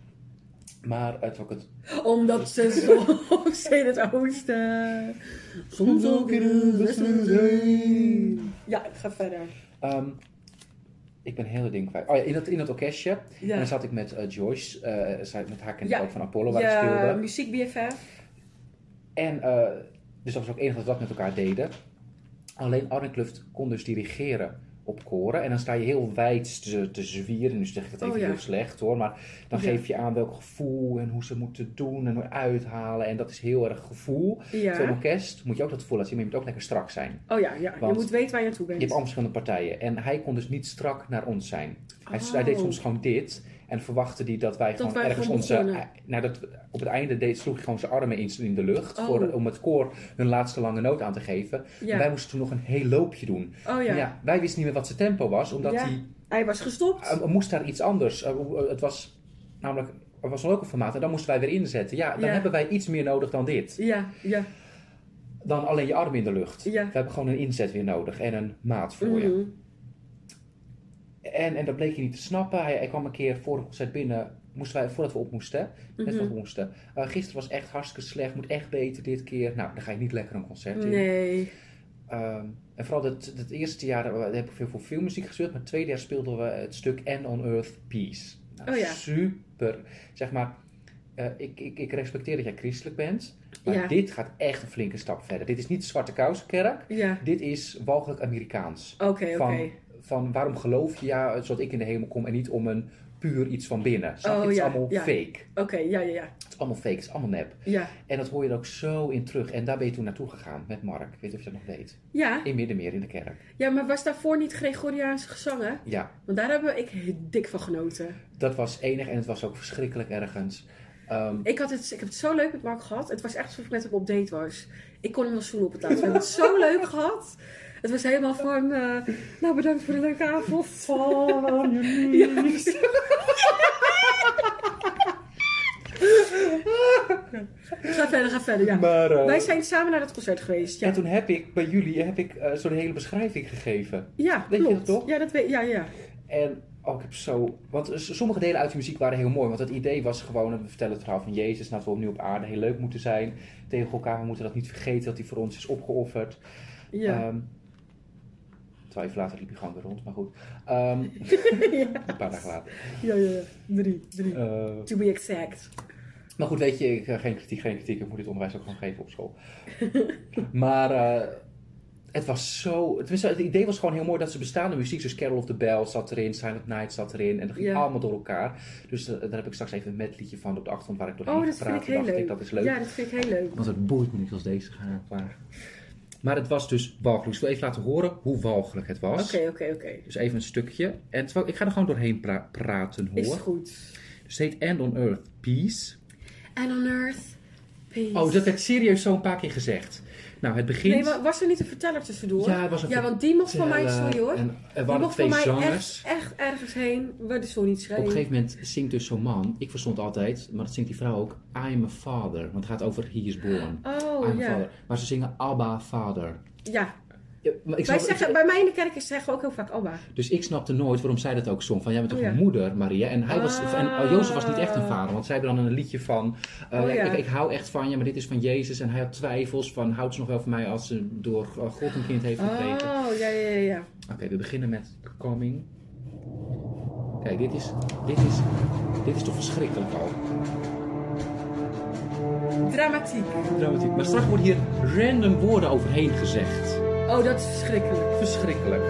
Maar het... Omdat ze *laughs* soms in het oosten. Soms ook in zijn. Ja, ik ga verder. ehm, ik ben heel ding kwijt. Oh ja, in dat, in dat orkestje. En dan zat ik met eh, Joyce. eh, zij, met haar ik Ja. ook van Apollo, waar ik ja speelde. muziek BFF. En eh, dus dat was ook het enige dat we dat met elkaar deden. Alleen Arne Kluft kon dus dirigeren op koren. En dan sta je heel wijd te, te zwieren. Nu zeg ik het even Oh ja. heel slecht hoor. Maar dan Ja. geef je aan welk gevoel en hoe ze moeten doen en hoe uithalen. En dat is heel erg gevoel. Zo'n Ja. orkest moet je ook dat gevoel laten zien, maar je moet ook lekker strak zijn. Oh ja, ja. je moet weten waar je aan toe Je bent. hebt allemaal verschillende partijen. En hij kon dus niet strak naar ons zijn. Hij, Oh. hij deed soms gewoon dit. En verwachtte hij dat wij Dat gewoon wij ergens gewoon onze... eh, Nou, dat, op het einde deed, sloeg hij gewoon zijn armen in, in de lucht. Oh. Voor, om het koor hun laatste lange noot aan te geven. Ja. En wij moesten toen nog een heel loopje doen. Oh ja. Ja. wij wisten niet meer wat zijn tempo was. Omdat Ja. hij... Hij was gestopt. eh, moest daar iets anders. eh, het was namelijk... Er was een ook een formaat en dan moesten wij weer inzetten. Ja, dan hebben wij iets meer nodig dan dit. Ja, ja, Dan alleen je arm in de lucht. ja. We hebben gewoon een inzet weer nodig en een maat voor je. En, en dat bleek je niet te snappen. Hij, hij kwam een keer voor concert binnen, moesten wij, voordat we op moesten, net we moesten. Uh, gisteren was echt hartstikke slecht, moet echt beter dit keer. Nou, dan ga je niet lekker een concert in. Nee. Ehm, en vooral het, het eerste jaar heb ik veel voor filmmuziek gespeeld, maar het tweede jaar speelden we het stuk End on Earth Peace. Nou, Oh ja. Super. Zeg maar, eh, ik, ik, ik respecteer dat jij christelijk bent, maar Ja. dit gaat echt een flinke stap verder. Dit is niet de Zwarte Kousenkerk, Ja. dit is walgelijk Amerikaans Oké, oké. Van waarom geloof je ja, zodat ik in de hemel kom en niet om een puur iets van binnen. Snap? Oh, het is ja, allemaal ja. fake. Oké, ja, ja, ja. Het is allemaal fake, het is allemaal nep. Ja. En dat hoor je er ook zo in terug. En daar ben je toen naartoe gegaan met Mark. Ik weet of je dat nog weet. Ja, In Middenmeer in de kerk. ja, maar was daarvoor niet Gregoriaanse gezangen? Ja, Want daar heb ik dik van genoten. dat was enig en het was ook verschrikkelijk ergens. Ehm, Ik, had het, ik heb het zo leuk met Mark gehad. Het was echt alsof ik met hem op date was. Ik kon hem wel zoenen op het laatst. We hebben het zo leuk gehad. Het was helemaal van, eh, nou bedankt voor de leuke avond. Ja, precies. *laughs* ga verder, ga verder, ja. maar, eh, Wij zijn samen naar dat concert geweest. Ja, En toen heb ik bij jullie heb ik, eh, zo'n hele beschrijving gegeven. ja Weet je klopt. dat toch? Ja, dat weet ja, ja. En oh, ik heb zo... Want sommige delen uit de muziek waren heel mooi. Want het idee was gewoon, we vertellen het verhaal van Jezus. Nou, dat we opnieuw op aarde heel leuk moeten zijn. Tegen elkaar, we moeten dat niet vergeten dat hij voor ons is opgeofferd. Ja. Ehm, terwijl even later liep hij gewoon weer rond, maar goed. Ehm, *laughs* Een paar dagen later. ja, ja, ja. Drie, drie. Eh, To be exact. maar goed, weet je, ik, eh, geen kritiek, geen kritiek. Ik moet dit onderwijs ook gewoon geven op school. *laughs* maar eh, het was zo... Tenminste, het idee was gewoon heel mooi dat ze bestaande muziek... Dus Carol of the Bells zat erin, Silent Night zat erin. En dat ging Ja. allemaal door elkaar. Dus daar heb ik straks even een medliedje van op de achtergrond... waar ik doorheen Oh, dat vind ik heel dacht leuk. ik, dat is leuk. Ja, dat vind ik heel leuk. Want het boeit me niet als deze gaan klaar. Maar het was dus walgelijk. Dus ik wil even laten horen hoe walgelijk het was. Oké, oké, oké. Dus even een stukje. En terwijl, ik ga er gewoon doorheen pra- praten Is hoor. goed. Dus het heet End on Earth Peace. And on earth, peace. Oh, dat werd serieus zo een paar keer gezegd. Nou, het begint... Nee, wa- was er niet een verteller tussendoor? Ja, was een Ja, want die mocht van mij, verteller sorry hoor. En er Die waren mocht twee van mij zangers. echt, echt ergens heen, waar de zon niet schreef. Op een gegeven moment zingt dus zo'n man, ik verstond altijd, maar dat zingt die vrouw ook, I'm a father. Want het gaat over He is born. Oh, I'm ja. father. Maar ze zingen Abba, vader. Ja, Ja, maar ik wij snap- zeggen, bij mij in de kerk zeggen we ook heel vaak Abba. Dus ik snapte nooit waarom zij dat ook zong. Van jij bent toch Oh, ja. een moeder, Maria? En, hij was, Ah. en oh, Jozef was niet echt een vader. Want zij hebben dan een liedje van... Oh, ja, ja. ik, ik hou echt van je, maar dit is van Jezus. En hij had twijfels van... Houdt ze nog wel van mij als ze door eh, God een kind heeft gekregen? Oh, ja, ja, ja, ja. Oké, we beginnen met Coming. Kijk, dit is, dit is, dit is toch verschrikkelijk al. Dramatiek. Dramatiek. Maar straks worden hier random woorden overheen gezegd. Oh, dat is verschrikkelijk. Verschrikkelijk.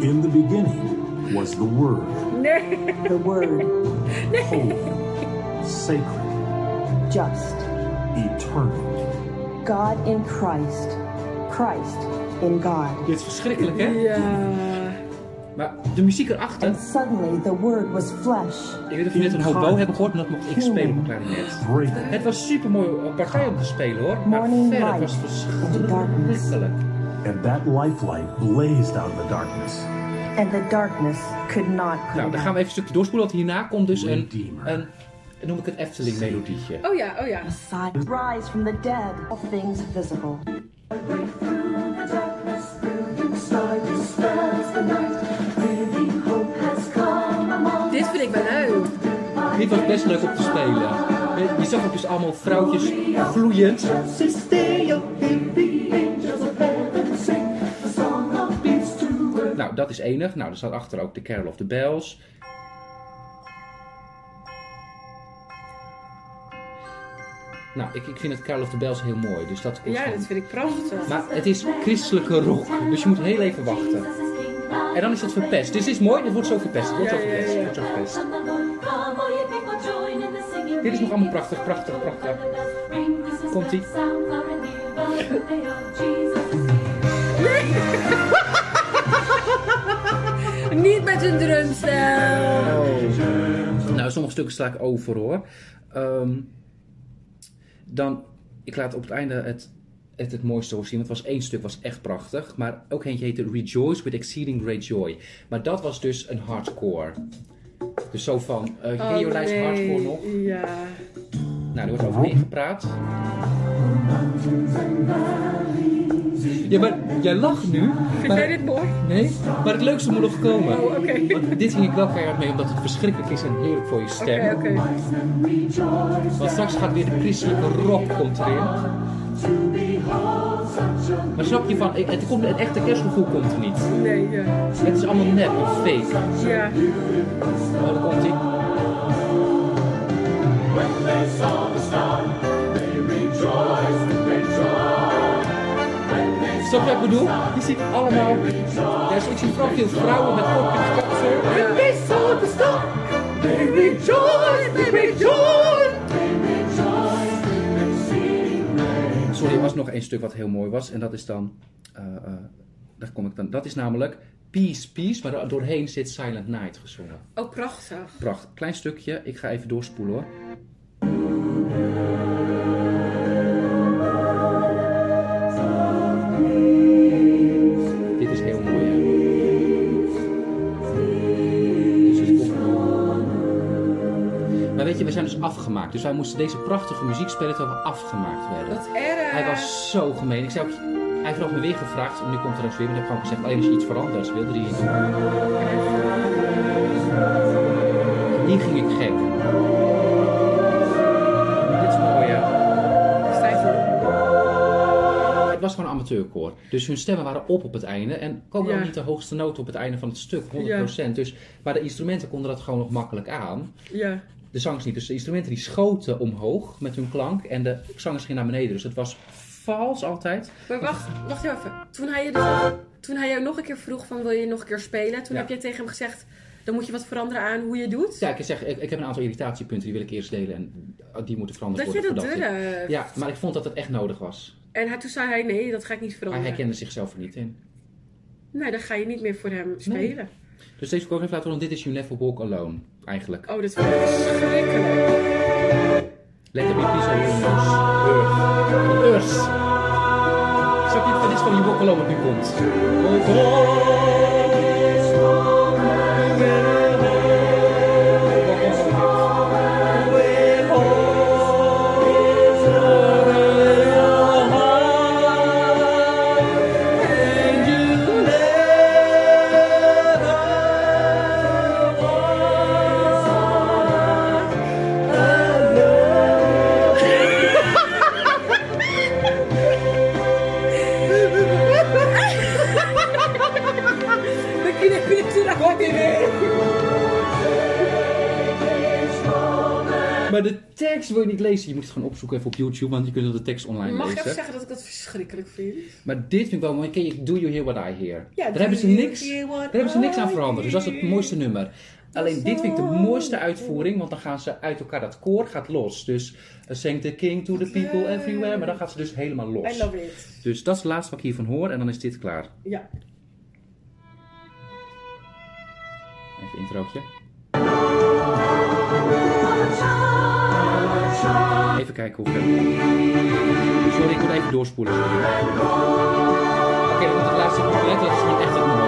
In the beginning was the Word, Nee. The Word, *laughs* holy, sacred, just. eternal. God in Christ. Christ in God. Dit is verschrikkelijk, hè? Ja. Maar de muziek erachter... And suddenly the Word was flesh. Ik weet niet of je net een hobo hebben gehoord, maar dat mocht ik spelen op mijn klarinet. Het was super mooi partij om te spelen hoor. Maar verder was het darkness. verschrikkelijk. and that lifelight blazed out of the darkness. And the darkness could not Nou, dan gaan we even een stukje doorspoelen, want hierna komt dus een, een noem ik het Efteling melodietje. Oh ja, oh ja. Rise from the dead. All things visible. Dit was best leuk om te spelen. Je- zag ook dus allemaal vrouwtjes gloeiend. Nou, dat is enig. Nou, er staat achter ook de Carol of the Bells. Nou, ik, ik vind het Carol of the Bells heel mooi. Dus dat Ja, dat vind ik prachtig. Maar het is christelijke rock. Dus je moet heel even wachten. En dan is het verpest. Dus het is mooi, het wordt zo verpest. Het wordt zo verpest. Het wordt zo verpest. Dit is nog allemaal prachtig, prachtig, prachtig. Komt-ie. *laughs* Niet met een drumstel. Nou, sommige stukken sla ik over hoor. Ehm, dan, ik laat op het einde het, het, het mooiste hoor zien. Want het was één stuk, was echt prachtig. Maar ook eentje heette Rejoice with Exceeding Great Joy. Maar dat was dus een hardcore. Dus zo van, uh, lijst hardcore nog? Ja. Nou, er wordt overheen gepraat. Ja, maar jij lacht nu. Vind maar- jij dit mooi? Nee, maar het leukste moet nog komen. Oh, oké. *laughs* Want dit ging ik wel keihard mee, omdat het verschrikkelijk is en heerlijk voor je stem. Oké, oké. Want straks gaat weer de christelijke rock komt erin. Maar snap je van, het, komt, het echte kerstgevoel komt er niet. Nee, ja. Het is allemaal nep of fake. Ja. Oh, daar komt hij. Snap je wat ik bedoel? Je ziet allemaal... Ja, ik zie vooral veel vrouwen met korte kapsel. And they saw the star. They rejoice, they rejoice. Nog één stuk wat heel mooi was. En dat is dan... eh, eh, daar kom ik dan. Dat is namelijk Peace, Peace. Maar doorheen zit Silent Night gezongen. Oh, prachtig. Prachtig. Klein stukje. Ik ga even doorspoelen hoor. Dit is heel mooi, hè? Dus het komt- Maar weet je, we zijn dus afgemaakt. Dus wij moesten deze prachtige muziek spelen terwijl we afgemaakt werden. Wat erg. Hij was zo gemeen. Ik zei ook, Hij heeft nog me weer gevraagd, nu komt er een weer, maar ik heb gewoon gezegd, alleen als je iets verandert, wilde hij niet doen. Hier ging ik gek. Dit is mooi, hoor. Het was gewoon amateurkoor. Dus hun stemmen waren op op het einde. En komen Ja. ook niet de hoogste noten op het einde van het stuk, 100%. Dus, maar de instrumenten konden dat gewoon nog makkelijk aan. Ja. De zangers niet. Dus de instrumenten die schoten omhoog met hun klank. En de zangers gingen naar beneden. Dus het was vals altijd. Maar wacht, wacht even. Toen hij, je dus, toen hij jou nog een keer vroeg van wil je nog een keer spelen, toen Ja. heb jij tegen hem gezegd, dan moet je wat veranderen aan hoe je doet. Ja, ik, zeg, ik, ik heb een aantal irritatiepunten die wil ik eerst delen. En die moeten veranderd Dat je worden. dat voordat ik- durft. Ja, maar ik vond dat het echt nodig was. En hij, toen zei hij, nee, dat ga ik niet Hij veranderen. herkende zichzelf er niet in. Nee, dan ga je niet meer voor hem spelen. Dus deze ook even laten horen. Dit is You Never Walk Alone, eigenlijk. Oh, dat vind ik verschrikkelijk. Let me please on your nose. Earth. Earth. Ik snap niet, dit is van You Walk Alone wat nu komt. Dan opzoeken even op YouTube, want je kunt de tekst online Mag ik lezen. even zeggen dat ik dat verschrikkelijk vind? Maar dit vind ik wel mooi. Ken je Do You Hear What I Hear? Ja, daar hebben ze niks, daar hebben ze niks aan veranderd. Dus dat is het mooiste nummer. Alleen dit vind ik de mooiste uitvoering, want dan gaan ze uit elkaar, dat koor gaat los. Dus uh, Sing the King to the people everywhere, maar dan gaat ze dus helemaal los. I love it. Dus dat is het laatste wat ik hiervan hoor en dan is dit klaar. Ja. Even introotje. Even kijken hoe ver. Sorry, ik moet even doorspoelen. Oké, dan komt het laatste couplet, dat is gewoon echt het mooist.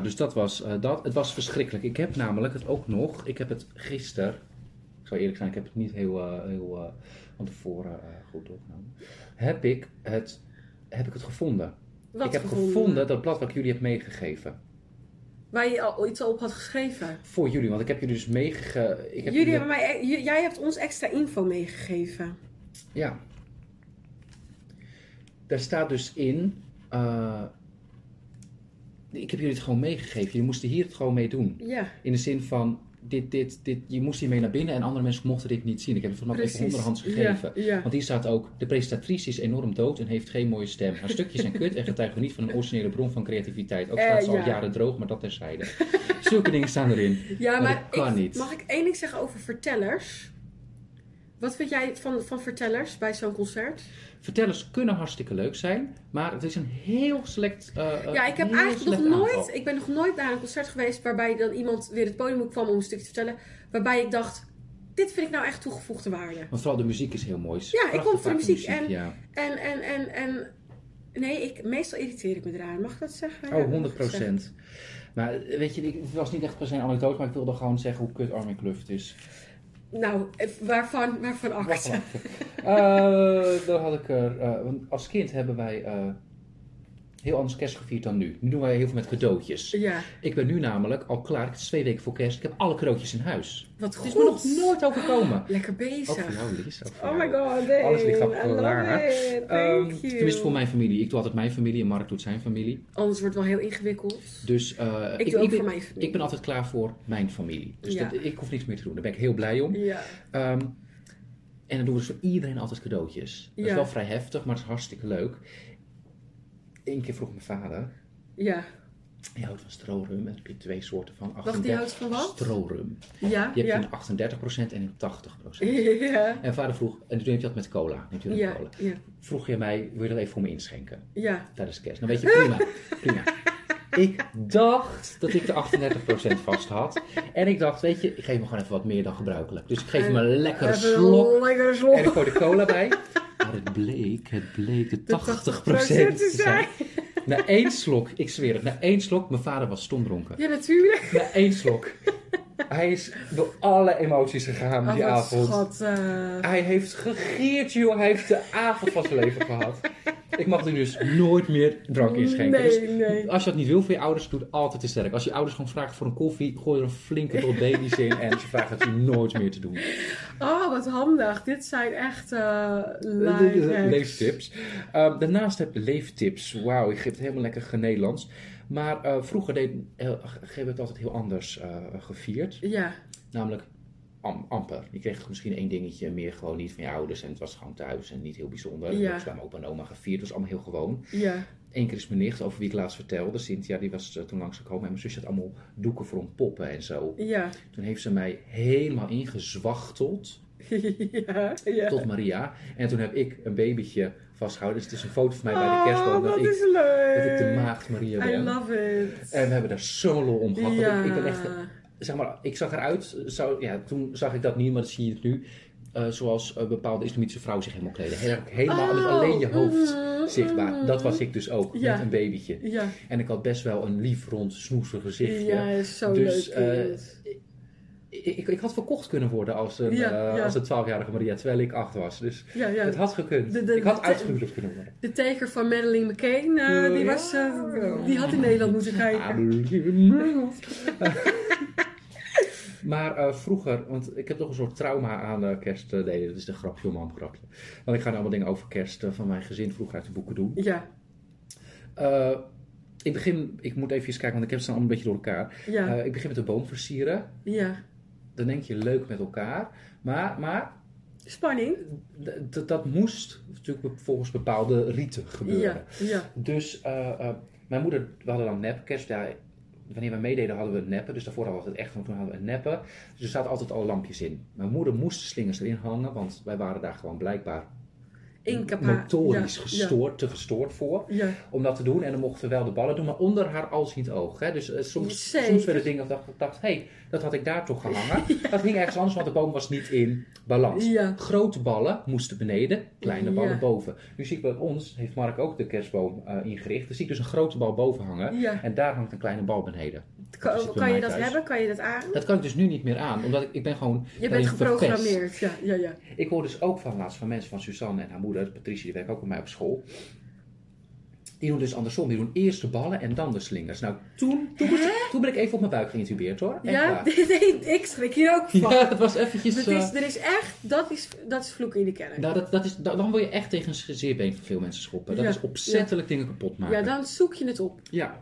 Nou, dus dat was eh, dat. Het was verschrikkelijk. Ik heb namelijk het ook nog, ik heb het gisteren, ik zal eerlijk zijn, ik heb het niet heel, eh, heel eh, van tevoren goed doorgenomen. Heb ik het, heb ik het gevonden. Wat ik heb gevonden? gevonden dat blad wat ik jullie heb meegegeven. Waar je al iets op had geschreven. Voor jullie, want ik heb jullie dus meegegeven. Jullie hebben mij, e- jij hebt ons extra info meegegeven. Ja. Daar staat dus in. Ik heb jullie het gewoon meegegeven. Jullie moesten hier het gewoon mee doen. Ja, In de zin van. Dit, dit, dit, je moest hiermee naar binnen en andere mensen mochten dit niet zien. Ik heb het vanaf even onderhands gegeven. Ja, ja. Want hier staat ook: de presentatrice is enorm dood en heeft geen mooie stem. Haar stukjes zijn kut en getuigen niet van een originele bron van creativiteit. Ook Eh, staat ze al ja. jaren droog, maar dat terzijde. Zulke dingen staan erin. ja Maar maar, dat kan ik- niet. mag ik één ding zeggen over vertellers? Wat vind jij van, van vertellers bij zo'n concert? Vertellers kunnen hartstikke leuk zijn, maar het is een heel select. eh, ja, ik heb eigenlijk nog nooit, ik ben nog nooit naar een concert geweest waarbij dan iemand weer het podium kwam om een stukje te vertellen. Waarbij ik dacht, dit vind ik nou echt toegevoegde waarde. Want vooral de muziek is heel mooi. Ja, ik kom voor de muziek. En, ja. en, en, en, en, nee, ik, meestal irriteer ik me eraan. Mag ik dat zeggen? Oh, mag 100 ik dat zeggen? procent. Maar weet je, het was niet echt per se een anekdote, maar ik wilde gewoon zeggen hoe kut Armin Kluft is. Nou, eh, waarvan, waarvan acht? wacht. Eh, dan had ik er, eh, want als kind hebben wij heel anders kerst gevierd dan nu. Nu doen wij heel veel met cadeautjes. Ja, Ik ben nu namelijk al klaar, het is twee weken voor kerst, ik heb alle cadeautjes in huis. wat Het is me nog goed. nooit overkomen. Lekker Ook voor bezig. jou, Oh my god, Dave. Alles ligt op. Ehm, Thank you. tenminste voor mijn familie. Ik doe altijd mijn familie en Mark doet zijn familie. Anders wordt het wel heel ingewikkeld. Dus eh, Ik doe ook ben, voor mijn familie. ik ben altijd klaar voor mijn familie. Dus Ja. dat, ik hoef niks meer te doen. Daar ben ik heel blij om. Ja. Ehm, en dan doen we dus voor iedereen altijd cadeautjes. Dat Ja. is wel vrij heftig, maar het is hartstikke leuk. Eén keer vroeg mijn vader, Ja. hij houdt van strorum. En heb je twee soorten van. Wacht, die houdt van wat? Strorum. Ja, Je hebt ja. in 38% en in 80%. *laughs* Ja. En vader vroeg, en toen neemt je dat met cola. Je met Ja, cola. Vroeg je mij, wil je dat even voor me inschenken? ja. Tijdens kerst. Dan weet je, prima, *laughs* prima. Ik dacht dat ik de 38% vast had. En ik dacht, weet je, ik geef me gewoon even wat meer dan gebruikelijk. Dus ik geef hem een lekkere slok. een lekkere slok. En ik gooi de cola bij. *laughs* Maar het bleek, het bleek de 80% te te zijn. Na één slok, ik zweer het, na één slok, mijn vader was stomdronken. Ja, natuurlijk. Na één slok. Hij is door alle emoties gegaan Oh, die avond. schat, eh. Hij heeft gegeerd, joh. Hij heeft de avond van zijn leven gehad. Ik mag er dus nooit meer drank in schenken. Nee, Dus nee. als je dat niet wil voor je ouders, doe het altijd te sterk. Als je ouders gewoon vragen voor een koffie, gooi er een flinke dot baby's in en ze vragen het je nooit meer te doen. Oh, wat handig. Dit zijn echt live Leeftips. Uh, daarnaast heb je leeftips. Wauw, ik geef het helemaal lekker genederlands. Maar eh, vroeger deed, uh, ik het altijd heel anders gevierd. Ja. Namelijk am- amper. Je kreeg misschien één dingetje meer gewoon niet van je ouders. En het was gewoon thuis en niet heel bijzonder. Ja. Was bij mijn oma gevierd. Het was allemaal heel gewoon. Ja. Eén keer is mijn nicht, over wie ik laatst vertelde. Cynthia, die was eh, toen langsgekomen. En mijn zusje had allemaal doeken voor poppen en zo. Ja. Toen heeft ze mij helemaal ingezwachteld *laughs* ja. Ja. tot Maria. En toen heb ik een babytje vastgehouden. Dus het is een foto van mij bij de Oh, kerstboom. Dat is ik, leuk. dat ik de maagd Maria I ben. love it. En we hebben daar zo'n lol om gehad. Ja. Ik, ik ben echt, zeg maar, ik zag eruit, zou, ja, toen zag ik dat niet, maar dat zie je het nu. eh, zoals eh, bepaalde islamitische vrouwen zich helemaal kleden. Heel- Helemaal Oh, alleen je hoofd mhm, zichtbaar. Dat was ik dus ook, Ja. met een babytje. Ja. En ik had best wel een lief, rond, snoezig gezichtje. Ja, zo Dus, leuk. eh. Ik, ik, ik had verkocht kunnen worden als een, Ja, ja. als een 12-jarige Maria, terwijl ik acht was. Dus ja, het had gekund. De- de- ik had uitgehuwelijkd kunnen worden. De teker van Madeleine McCain, die, was, die had in Nederland moeten kijken. *laughs* Maar eh, vroeger, want ik heb toch een soort trauma aan eh, kerst. eh, nee, dat is de grapje om een grapje. Want ik ga nu allemaal dingen over kerst eh, van mijn gezin vroeger uit de boeken doen. Ja, Eh, ik begin, ik moet even kijken, want ik heb ze allemaal een beetje door elkaar. ja, Eh, ik begin met de boom versieren. ja. Dan denk je leuk met elkaar. Maar, maar Spanning. d- d- dat moest natuurlijk volgens bepaalde riten gebeuren. Ja, ja. Dus eh, eh, mijn moeder, we hadden dan nep kerst. Ja, wanneer we meededen hadden we neppen. Dus daarvoor hadden we het echt, want toen hadden we neppen. Dus er zaten altijd al lampjes in. Mijn moeder moest slingers erin hangen, want wij waren daar gewoon blijkbaar Ja, gestoord, te gestoord voor. Ja. Om dat te doen. En dan mochten we wel de ballen doen, maar onder haar alziend oog. Hè? Dus eh, soms, Zeker. soms werden dingen dat ik dacht, hé, hey, dat had ik daar toch gehangen. *laughs* Dat ging ergens anders, want de boom was niet in balans. Grote ballen moesten beneden, kleine ballen boven. Nu zie ik bij ons, heeft Mark ook de kerstboom eh, ingericht. Dan zie ik dus een grote bal boven hangen. En daar hangt een kleine bal beneden. Kan, kan je dat thuis. hebben? Kan je dat aan? Dat kan ik dus nu niet meer aan, omdat ik, ik ben gewoon Je bent verpest. geprogrammeerd. Ja, ja, ja. Ik hoor dus ook van laatst van mensen van Suzanne en haar moeder, Patricia, die werkt ook bij mij op school. Die doen dus andersom. Die doen eerst de ballen en dan de slingers. Nou, toen, toen, ik- toen ben ik even op mijn buik geïntubeerd hoor. Echt Ja, *laughs* nee, ik schrik hier ook van. *laughs* ja, dat was eventjes... Eh, is, er is echt, dat is, dat is vloek in de kerk. nou, dat, dat is, dan dan wil je echt tegen een zeerbeen van veel mensen schoppen. Dat Ja, is opzettelijk dingen kapot maken. ja, dan zoek je het op. Ja.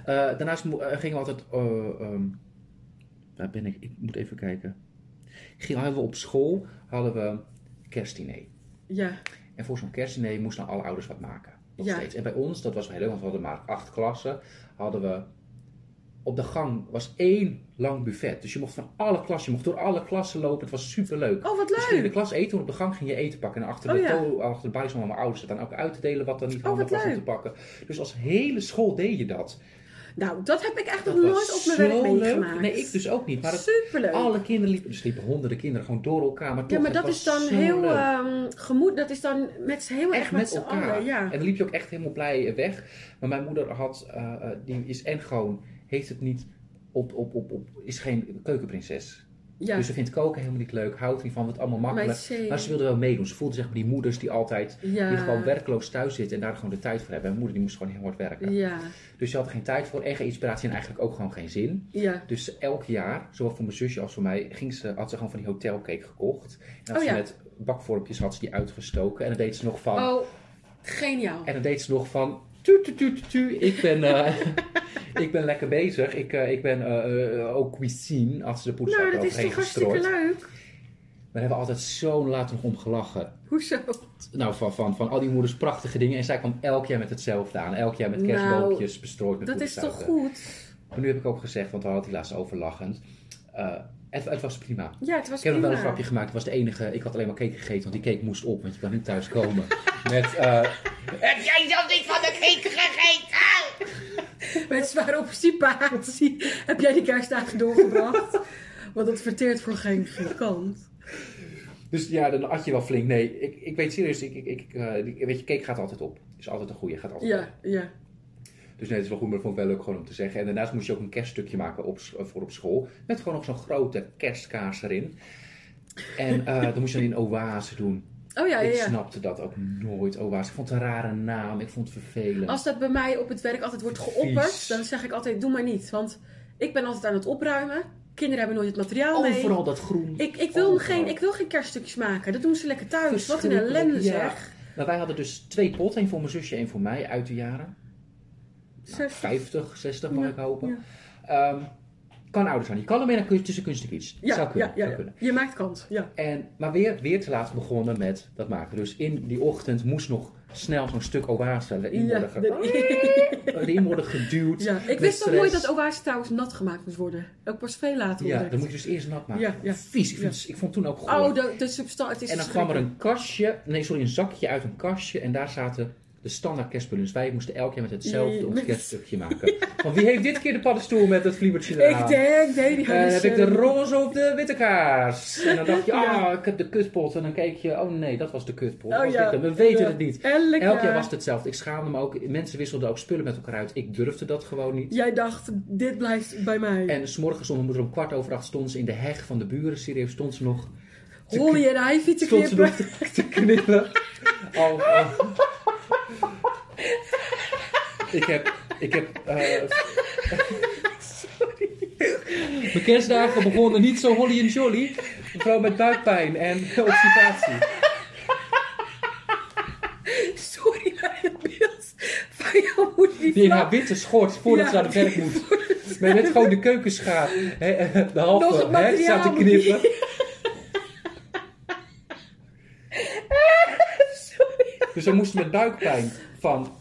Eh, daarnaast eh, gingen we altijd. eh, waar ben ik? Ik moet even kijken. Gingen, hadden we op school hadden we kerstdiner. Ja, En voor zo'n kerstdiner moesten alle ouders wat maken. Nog Ja. steeds. En bij ons, dat was heel leuk, want we hadden maar acht klassen. Hadden we. Op de gang was één lang buffet. Dus je mocht van alle klassen, je mocht door alle klassen lopen. Het was super Oh, wat Dus ging je in de leuk. klas eten, en op de gang ging je eten pakken. En achter Oh, de, ja. to- achter de balie van mijn ouders dan ook uit te delen wat dan niet Oh, handig wat was om leuk. te pakken. Dus als hele school deed je dat. Nou, dat heb ik echt nog nooit op mijn werk meegemaakt. Nee, ik dus ook niet. Maar Superleuk. alle kinderen liepen, liepen honderden kinderen gewoon door elkaar. Maar toch, ja, maar dat is dan heel ehm, gemoed, dat is dan met z'n- heel erg echt met, met z'n elkaar. allen. Ja. En dan liep je ook echt helemaal blij weg. Maar mijn moeder had, eh, eh, die is en gewoon, heeft het niet op, op, op, op, is geen keukenprinses. Ja. Dus ze vindt koken helemaal niet leuk, houdt niet van, het allemaal makkelijk. Maar ze wilde wel meedoen. Ze voelde zeg maar die moeders die altijd, ja. die gewoon werkloos thuis zitten en daar gewoon de tijd voor hebben. En mijn moeder die moest gewoon heel hard werken. Ja, Dus ze had er geen tijd voor en geen inspiratie en eigenlijk ook gewoon geen zin. ja. Dus elk jaar, zowel voor mijn zusje als voor mij, ging ze, had ze gewoon van die hotelcake gekocht. En had Oh ze met bakvormpjes had ze die uitgestoken. En dan deed ze nog van. Oh, geniaal. En dan deed ze nog van. Tu, tu, tu, tu, tu. Ik ben, eh, *laughs* ik ben lekker bezig. Ik, eh, ik ben eh, ook cuisine. Ze de poedersuiker Nou, dat is toch hartstikke leuk. We hebben altijd zo later nog om gelachen. Hoezo? Nou, van, van, van al die moeders prachtige dingen. En zij kwam elk jaar met hetzelfde aan. Elk jaar met Nou, kerstboompjes bestrooid met Dat is toch goed? Maar nu heb ik ook gezegd, want we hadden hier laatst over lachend. Het, het was prima. Ja, het was Ik heb nog wel een grapje gemaakt. Het was de enige. Ik had alleen maar cake gegeten, want die cake moest op. Want je kan niet thuis komen *laughs* met. eh, heb jij zelf niet van de cake gegeten? met zware obstipatie heb jij die kerstdagen doorgebracht. Want dat verteert voor geen, geen kant. Dus ja, dan at je wel flink. Nee, ik, ik weet serieus, ik, ik, ik, eh, die- weet je, cake gaat altijd op. Is altijd een goede, gaat altijd op. Ja, ja. Dus nee, het is wel goed, maar dat vond ik wel leuk gewoon om te zeggen. En daarnaast moest je ook een kerststukje maken op, s- voor op school. Met gewoon nog zo'n grote kerstkaas erin. En eh *laughs* dan moest je dan in oase doen. Oh ja, ja, Ik ja. snapte dat ook nooit, oase. Ik vond het een rare naam, ik vond het vervelend. Als dat bij mij op het werk altijd wordt geopperd, Vies. dan zeg ik altijd, doe maar niet. Want ik ben altijd aan het opruimen. Kinderen hebben nooit het materiaal Oh, mee. vooral dat groen. Ik, ik, wil Overal. geen, ik wil geen kerststukjes maken. Dat doen ze lekker thuis. Wat een ellende ja. zeg. Nou, wij hadden dus twee potten, één voor mijn zusje, één voor mij, uit de jaren. Nou, Zes- 50, 60 mag ik hopen. Ehm, kan ouders aan. Je kan ermee naar tussen kunstig iets. Ja, zou kunnen. ja, ja, zou ja. kunnen. Je maakt kans. Ja. En, maar weer, weer te laat begonnen met dat maken. Dus in die ochtend moest nog snel zo'n stuk oase erin, worden, ge- de- *laughs* erin worden geduwd. ja. Ik wist nog nooit dat oase trouwens nat gemaakt moest worden. Ook pas veel later Ja, dan moet je dus eerst nat maken. Ja. Vies. Ik, vind, ik vond toen ook goor. Oh, de, de substantie. En dan kwam er een kastje, nee sorry, een zakje uit een kastje en daar zaten de standaard kerstspullen. Dus wij moesten elk jaar met hetzelfde ons kerststukje *laughs* maken. Van wie heeft dit keer de paddenstoel met het vliebertje eraan? Ik denk, nee, die En dan hadden heb ze- ik de roze of de witte kaas. En dan dacht je, *laughs* ah, ik heb de kutpot. En dan keek je, oh nee, dat was de kutpot. Oh? We weten het niet. Elk jaar was het hetzelfde. Ik schaamde me ook. Mensen wisselden ook spullen met elkaar uit. Ik durfde dat gewoon niet. Jij dacht, dit blijft bij mij. En s'morgens stond mijn moeder om kwart over acht stond ze in de heg van de buren. Serieus stond ze nog Holly en Ivy te stond ze knippen. nog te, knippen. Al, *laughs* al. Ik heb, ik heb, eh Mijn kerstdagen begonnen niet zo holly en jolly. Mevrouw met buikpijn en obstipatie. Sorry, maar het beeld van jouw moeder die Die in haar witte schort voordat Ja. ze naar de werk moet. Met, met gewoon de keukenschaar. hè, eh, De halve hè, staat te moet knippen. Dus dan moesten we met buikpijn van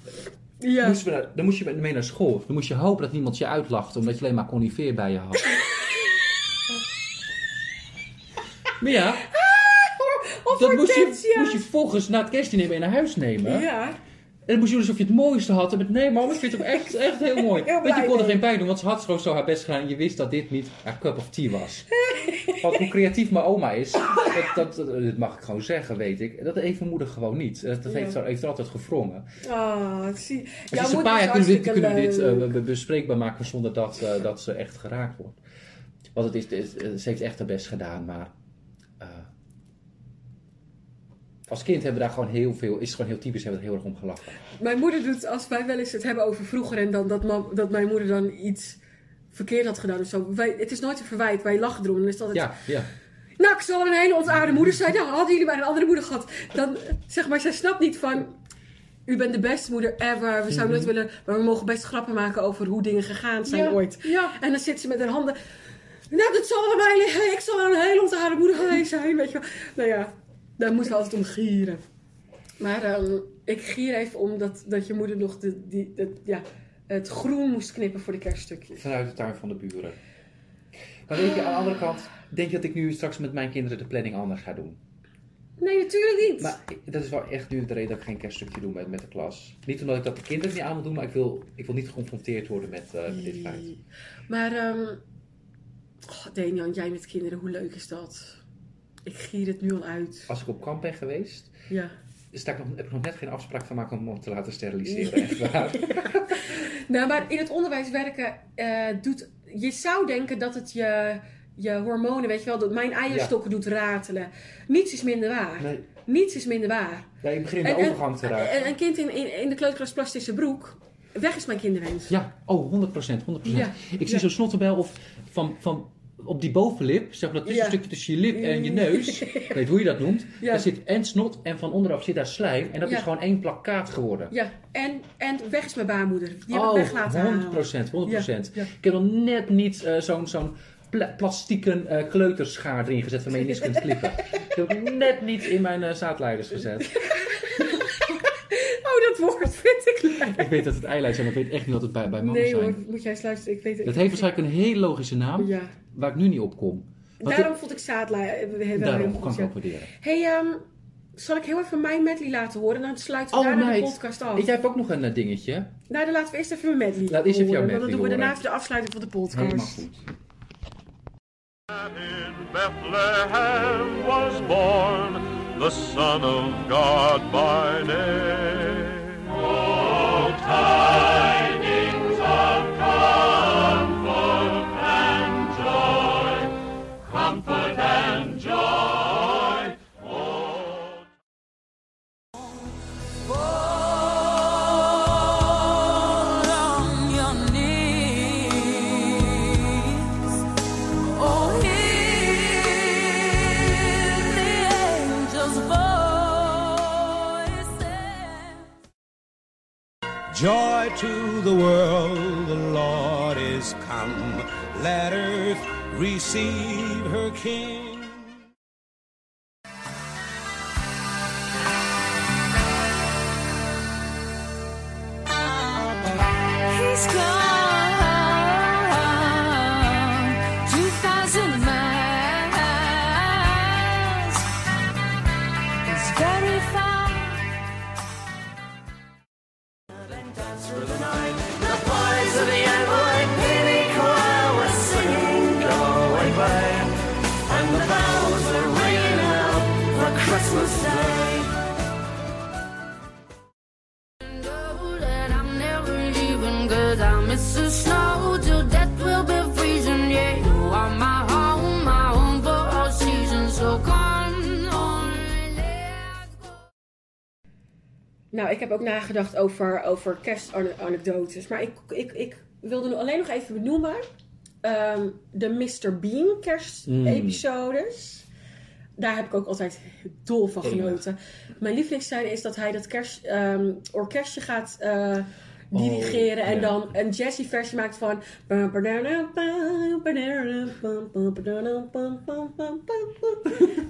Ja. Moesten we naar- dan moest je mee naar school. Dan moest je hopen dat niemand je uitlachte, omdat je alleen maar conifeer bij je had. *laughs* maar ja, Of dat moest je, moest je volgens na het kerstdiner mee naar huis nemen. Ja. En dan moest je doen alsof je het mooiste had. En met nee man, ik vind hem echt, echt heel mooi. *laughs* Heel Want je kon er geen pijn doen, want ze had gewoon zo haar best gedaan. En je wist dat dit niet haar cup of tea was. *laughs* Want hoe creatief mijn oma is, dat, dat, mag ik gewoon zeggen, weet ik. Dat heeft mijn moeder gewoon niet. Dat, dat Ja. heeft, ze- heeft er altijd gewrongen. Ah, zie. Dus een paar jaar kunnen we dit, kunnen we dit eh, be- bespreekbaar maken zonder dat, eh, dat ze echt geraakt wordt. Want het is, het is- eh, ze heeft echt haar best gedaan, maar eh, als kind hebben we daar gewoon heel veel, is het gewoon heel typisch, hebben we er heel erg om gelachen. Mijn moeder doet, als wij wel eens het hebben over vroeger en dan, dat, mam- dat mijn moeder dan iets verkeerd had gedaan of zo. Wij, het is nooit een verwijt, wij lachen erom. Dan is het altijd, Ja, ja. nou, ik zal een hele ontaarde moeder zijn. Nou, hadden jullie maar een andere moeder gehad. Dan, zeg maar, zij snapt niet van, u bent de beste moeder ever. We zouden nooit willen, maar we mogen best grappen maken over hoe dingen gegaan zijn Ja, ooit. ja. En dan zit ze met haar handen, nou, dat zal wel mij, ik zal wel een hele ontaarde moeder geweest zijn, weet je wel. Nou ja, daar moeten we altijd om gieren. Maar ehm, ik gier even om dat, dat je moeder nog de, die, ja, het groen moest knippen voor de kerststukjes. Vanuit de tuin van de buren. Maar weet je, aan de andere kant, denk je dat ik nu straks met mijn kinderen de planning anders ga doen? Nee, natuurlijk niet. Maar ik- dat is wel echt nu de reden dat ik geen kerststukje doe met, met de klas. Niet omdat ik dat de kinderen niet aan wil doen, maar ik wil, ik wil niet geconfronteerd worden met, eh, met dit feit. Maar, ehm oh, Daniel, jij met kinderen, hoe leuk is dat? Ik gier het nu al uit. Als ik op kamp ben geweest, Ja. sta ik nog, heb ik nog net geen afspraak van maken om hem te laten steriliseren. Echt waar. *laughs* Nou, maar in het onderwijs werken eh, doet... Je zou denken dat het je, je hormonen, weet je wel, dat mijn eierstokken doet ratelen. Niets is minder waar. Nee. Niets is minder waar. Ja, ik begin in de En- overgang te raken. En een kind in, in, in de kleuterklas plastische broek, weg is mijn kinderwens. Ja, oh, 100 procent, 100 Ja. Ik zie zo'n snottenbel of van, van op die bovenlip, zeg maar dat tussenstukje Ja. tussen je lip en je neus, ik *laughs* weet hoe je dat noemt, Ja. daar zit en snot en van onderaf zit daar slijm en dat Ja. is gewoon één plakkaat geworden. Ja, en, en weg is mijn baarmoeder. Die heb oh, ik weg laten 100 halen. procent, 100 procent. Ik heb nog net niet eh, zo'n zo'n pla plastieken eh, kleuterschaar erin gezet waarmee je niks kunt klippen. *laughs* ik heb net niet in mijn eh, zaadleiders gezet. *laughs* Woord vind ik leuk. ik weet dat het eileid zijn, maar ik weet echt niet wat het bij, bij mannen Nee zijn. hoor, moet jij eens luisteren. Ik weet het. Dat heeft waarschijnlijk een hele logische naam, Ja. waar ik nu niet op kom. Want Daarom vond ik zaadlijn heel Daarom heel kan goed. ik ook waarderen. hey, ehm, Zal ik heel even mijn medley laten horen? Dan sluiten we Oh, daarna de podcast af. Ik heb ook nog een eh, dingetje. Nou, dan laten we eerst even mijn medley Laat eerst even jouw medley Dan doen we daarna even de afsluiting van de podcast. Helemaal goed. In Bethlehem was born the Son of God by name. Oh, Joy to the world, the Lord is come. Let earth receive her King. He's gone snow till death will be freezing. Yeah, you are my home, my home for all seasons. So come on, let's go. Nou, ik heb ook nagedacht over, over kerstanekdotes. Maar ik, ik, ik wilde nu alleen nog even benoemen. ehm, de Mr. Bean kerstepisodes. Daar heb ik ook altijd dol van Enig. genoten. Mijn lievelingsscène is dat hij dat kerst, ehm, orkestje gaat eh, dirigeren. en ja. dan een jazzy versie maakt van...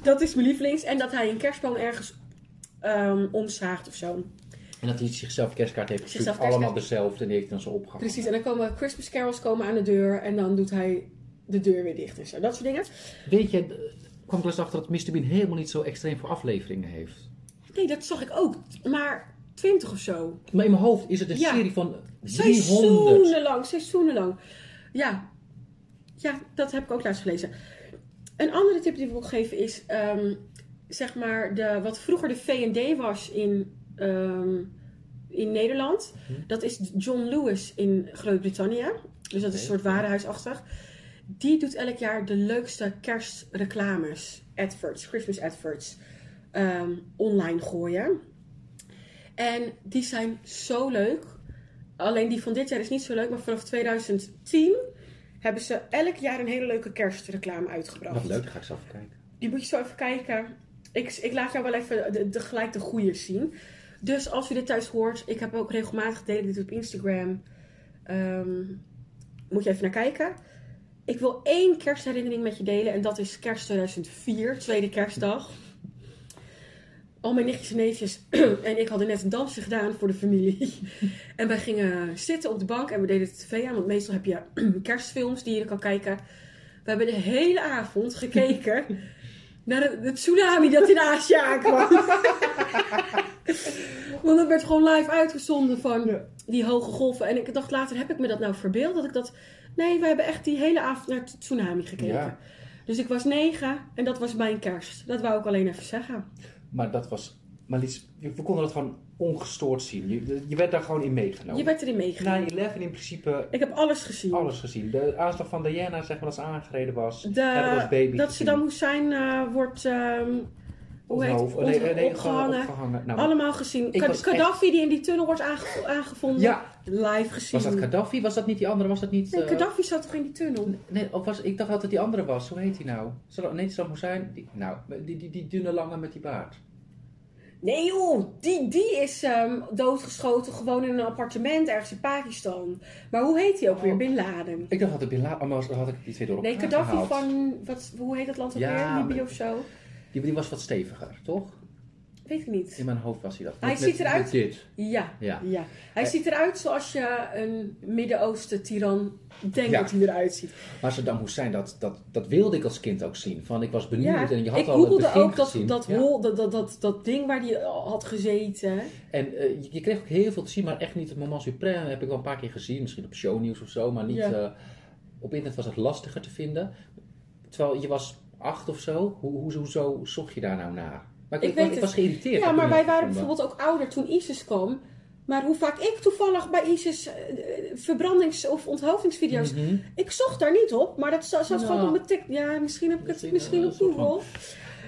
Dat is mijn lievelings. En dat hij een kerstboom ergens ehm, omzaagt of zo. En dat hij zichzelf kerstkaart heeft gestuurd. Allemaal kerstkaart. dezelfde en die heeft dan zo opgehangen. Precies, en dan komen Christmas carols komen aan de deur en dan doet hij de deur weer dicht en zo. Dat soort dingen. Weet je, kwam ik eens achter dat Mr. Bean helemaal niet zo extreem voor afleveringen heeft. Nee, dat zag ik ook. Maar 20 of zo. Maar in mijn hoofd is het een Ja. serie van 300. Seizoenen lang, seizoenen lang. Ja. ja, dat heb ik ook laatst gelezen. Een andere tip die ik wil geven is, ehm, zeg maar, de, wat vroeger de V&D was in, ehm, in Nederland. Dat is John Lewis in Groot-Brittannië. Dus dat is een soort warenhuisachtig. Die doet elk jaar de leukste kerstreclames, adverts, Christmas adverts, ehm, online gooien. En die zijn zo leuk. Alleen die van dit jaar is niet zo leuk, maar vanaf 2010 hebben ze elk jaar een hele leuke kerstreclame uitgebracht. Wat leuk, ga ik zo even kijken. Die moet je zo even kijken. Ik, ik laat jou wel even de, de, gelijk de goede zien. Dus als u dit thuis hoort, ik heb ook regelmatig gedeeld dit op Instagram. Ehm, moet je even naar kijken. Ik wil één kerstherinnering met je delen en dat is kerst 2004, tweede kerstdag. Al mijn nichtjes en neefjes *clears throat* en ik hadden net een dansje gedaan voor de familie. *laughs* En wij gingen zitten op de bank en we deden de tv aan, want meestal heb je *clears throat* kerstfilms die je kan kijken. We hebben de hele avond gekeken *laughs* naar de, de tsunami dat in Azië aankwam. *laughs* Want dat werd gewoon live uitgezonden van die hoge golven. En ik dacht later, heb ik me dat nou verbeeld? Dat ik dat... Nee, we hebben echt die hele avond naar tsunami gekeken. Ja. Dus ik was negen en dat was mijn kerst. Dat wou ik alleen even zeggen. Maar dat was... Maar we konden dat gewoon ongestoord zien. Je, je werd daar gewoon in meegenomen. Je werd erin meegenomen. 9-11 in principe Ik heb alles gezien. alles gezien. De aanslag van Diana, zeg maar, dat ze aangereden was. De, als baby dat gezien. Saddam Hussein eh, wordt... ehm, hoe heet het? nee, nee, opgehangen. opgehangen. Nou, Allemaal gezien. Gaddafi die in die tunnel wordt aange- aangevonden. Ja. Live gezien. Was dat Gaddafi? Was dat niet die andere? Was dat niet... Nee, eh, Gaddafi zat toch in die tunnel? Nee, of was, ik dacht dat het die andere was. Hoe heet die nou? Saddam, nee, Saddam Hussein. Die, nou, die, die, die dunne lange met die baard. Nee joh, die, die is ehm, doodgeschoten gewoon in een appartement ergens in Pakistan. Maar hoe heet die ook weer? Oh. Bin Laden. Ik dacht dat het Bin Laden, maar dan had ik die twee door elkaar Nee, Gaddafi van, wat, hoe heet dat land ook Ja, weer? Libië maar- of zo? Die, die was wat steviger, toch? Weet ik niet. In mijn hoofd was hij dat. Hij Met- ziet eruit- dit. Ja, Ja. ja. Hij ziet eruit zoals je een Midden-Oosten tiran denkt Ja. dat hij eruit ziet. Maar Saddam Hussein, dat, dat, dat wilde ik als kind ook zien. Van, ik was benieuwd Ja, en je had ik al het googelde begin ook dat, gezien. dat, hol, dat, dat, dat, dat ding waar hij had gezeten. En eh, je, je kreeg ook heel veel te zien, maar echt niet het moment suprême. Heb ik wel een paar keer gezien, misschien op shownieuws of zo, maar niet... Eh, op internet was het lastiger te vinden. Terwijl je was acht of zo. Hoe, hoe, hoezo zocht je daar nou naar? Maar ik, weet ik was het. geïrriteerd. Ja, maar wij het waren bijvoorbeeld ook ouder toen ISIS kwam. Maar hoe vaak ik toevallig bij ISIS eh, verbrandings- of onthoofdingsvideo's... Mhm. Ik zocht daar niet op, maar dat zat, gewoon op mijn tik. Ja, misschien heb ik het Misschien, eh, op Google.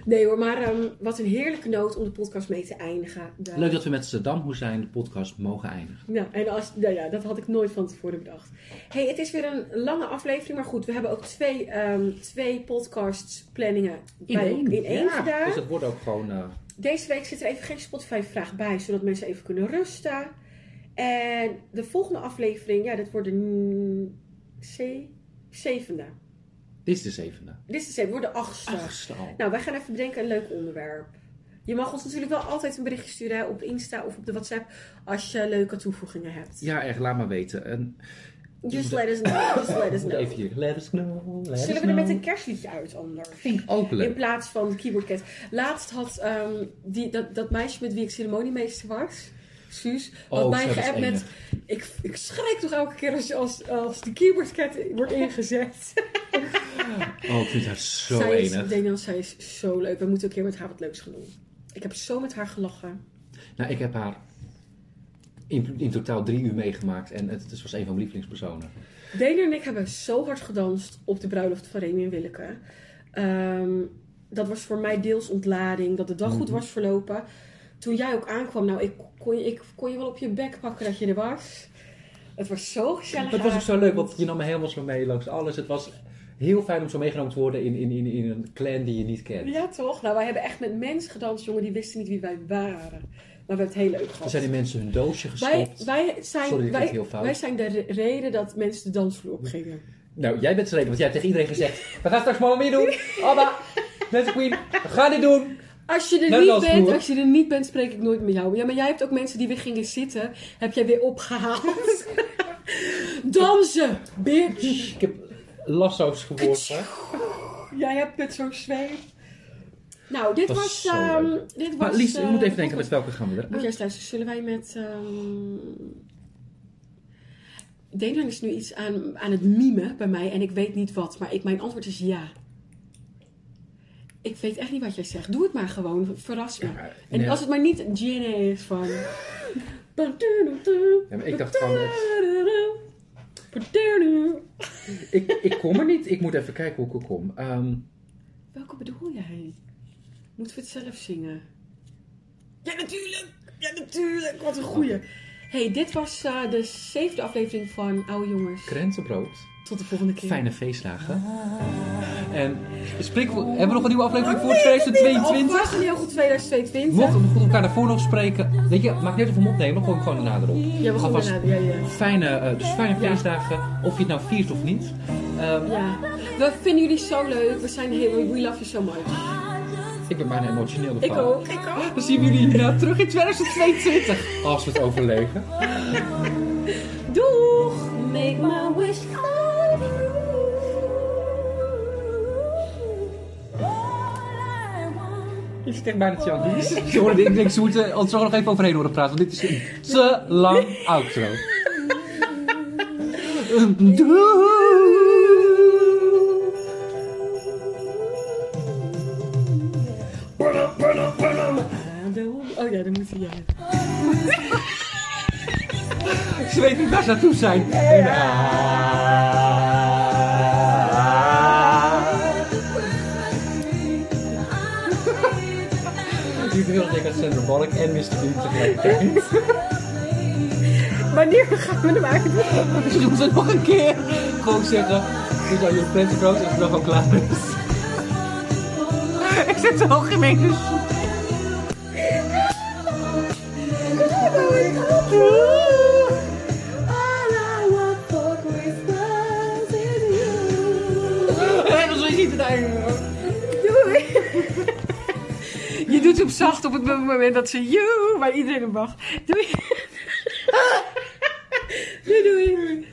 Nee hoor, maar ehm, wat een heerlijke noot om de podcast mee te eindigen. De- Leuk dat we met Saddam Hussein de podcast mogen eindigen. Ja, en als, nou ja, dat had ik nooit van tevoren bedacht. hey, het is weer een lange aflevering, maar goed, we hebben ook twee, ehm twee podcasts planningen bij, in één Ja, gedaan. Dus het wordt ook gewoon... eh, Deze week zit er even geen Spotify-vraag bij, zodat mensen even kunnen rusten. En de volgende aflevering, ja, dat wordt de ze- zevende. Dit is de zevende. Dit is de zevende, wordt de achtste. Achtste al. Nou, wij gaan even bedenken een leuk onderwerp. Je mag ons natuurlijk wel altijd een berichtje sturen hè, op Insta of op de WhatsApp als je leuke toevoegingen hebt. Ja, echt, laat maar weten. En, Just let us know. Just let us know. Even hier. Let us know. Let us Zullen we er met een kerstliedje uit anders? Vind ik ook In leuk. plaats van Keyboard Cat. Laatst had ehm, die, dat, dat meisje met wie ik ceremoniemeester was, Suus, had Oh, mij geappt met... Ik, ik schrik toch elke keer als, als, als de Keyboard Cat wordt ingezet. Oh, ik vind haar zo zij is, enig. Daniel, zij is zo leuk. We moeten een keer met haar wat leuks gaan doen. Ik heb zo met haar gelachen. Nou, ik heb haar in, in totaal drie uur meegemaakt. En het, het was een van mijn lievelingspersonen. Daniel en ik hebben zo hard gedanst op de bruiloft van Remy en Willeke. Ehm, dat was voor mij deels ontlading, dat de dag goed Mhm. was verlopen. Toen jij ook aankwam, nou, ik kon, je, ik kon je wel op je bek pakken dat je er was. Het was zo gezellig. Het was ook zo leuk, want je nam me helemaal zo mee langs alles. Het was heel fijn om zo meegenomen te worden in, in, in, in een clan die je niet kent. Ja, toch? Nou, wij hebben echt met mensen gedanst, jongen, die wisten niet wie wij waren. Maar we hebben het heel leuk Er gehad. zijn die mensen hun doosje wij, gestopt. wij, zijn, Sorry, ik wij, heel fout. wij zijn de re- reden dat mensen de dansvloer opgingen. Nou, jij bent de reden, want jij hebt tegen iedereen gezegd... We gaan straks Mamma Mia doen. Abba, Dance Queen, we gaan dit doen. Als je er niet bent, als je er niet bent, spreek ik nooit met jou. Ja, maar jij hebt ook mensen die weer gingen zitten, heb jij weer opgehaald. *laughs* Dansen, bitch. Ik heb lasso's geworpen. Jij hebt met zo'n zweep. Nou, dit Dat was... was zo ehm, leuk. dit was Maar Lies, eh, moeten even dit denken met welke gaan we er. Moet jij eens luisteren, zullen wij met... ehm is nu iets aan, aan het mimen bij mij en ik weet niet wat, maar ik, mijn antwoord is ja. Ik weet echt niet wat jij zegt. Doe het maar gewoon, verras me. Ja, En nee. als het maar niet Ginny is van... *laughs* Ja, maar ik dacht gewoon... Ik, ik kom er niet. Ik moet even kijken hoe ik er kom. Ehm, Welke bedoel jij? Moeten we het zelf zingen? Ja, natuurlijk! Ja, natuurlijk! Wat een goeie. hey, dit was eh, de zevende aflevering van Oude Jongens. krentenbrood. Tot de volgende keer. Fijne feestdagen. En spreek, hebben we nog een nieuwe aflevering voor Alvast 2022? een heel goed 2022. Mochten we goed elkaar daarvoor nog spreken. Weet je, maakt niet uit of we hem opnemen, gooi hem gewoon daarna erop. Ja, we gaan daarna. Ja, ja. Fijne, eh, dus fijne feestdagen, of je het nou viert of niet. Ehm, ja. We vinden jullie zo leuk. We zijn heel... We love you so much. Ik ben bijna emotioneel ervan. Ik ook. Ik ook. Dan zien we jullie hierna terug in 2022. Als we het overleven. *laughs* Doeg! Make my wish Je zit echt bijna horen- Ik denk, ze moeten ons nog even overheen horen praten, want dit is een te lang outro. Oh ja, dan moet hij jij. Ze weten niet waar ze naartoe zijn. Denken aan Sandra Bullock en Mr. Bean tegelijkertijd. *laughs* Wanneer gaan we hem uitdoen? Misschien moeten we nog een keer gewoon zeggen. Dit is al je prentenbrood als het nog al klaar is. Ik zit zo gemeen dus. En zo ziet het einde. Doei! Die doet hem zacht op het moment dat ze you, waar iedereen op wacht. Doei. *laughs* doei doei.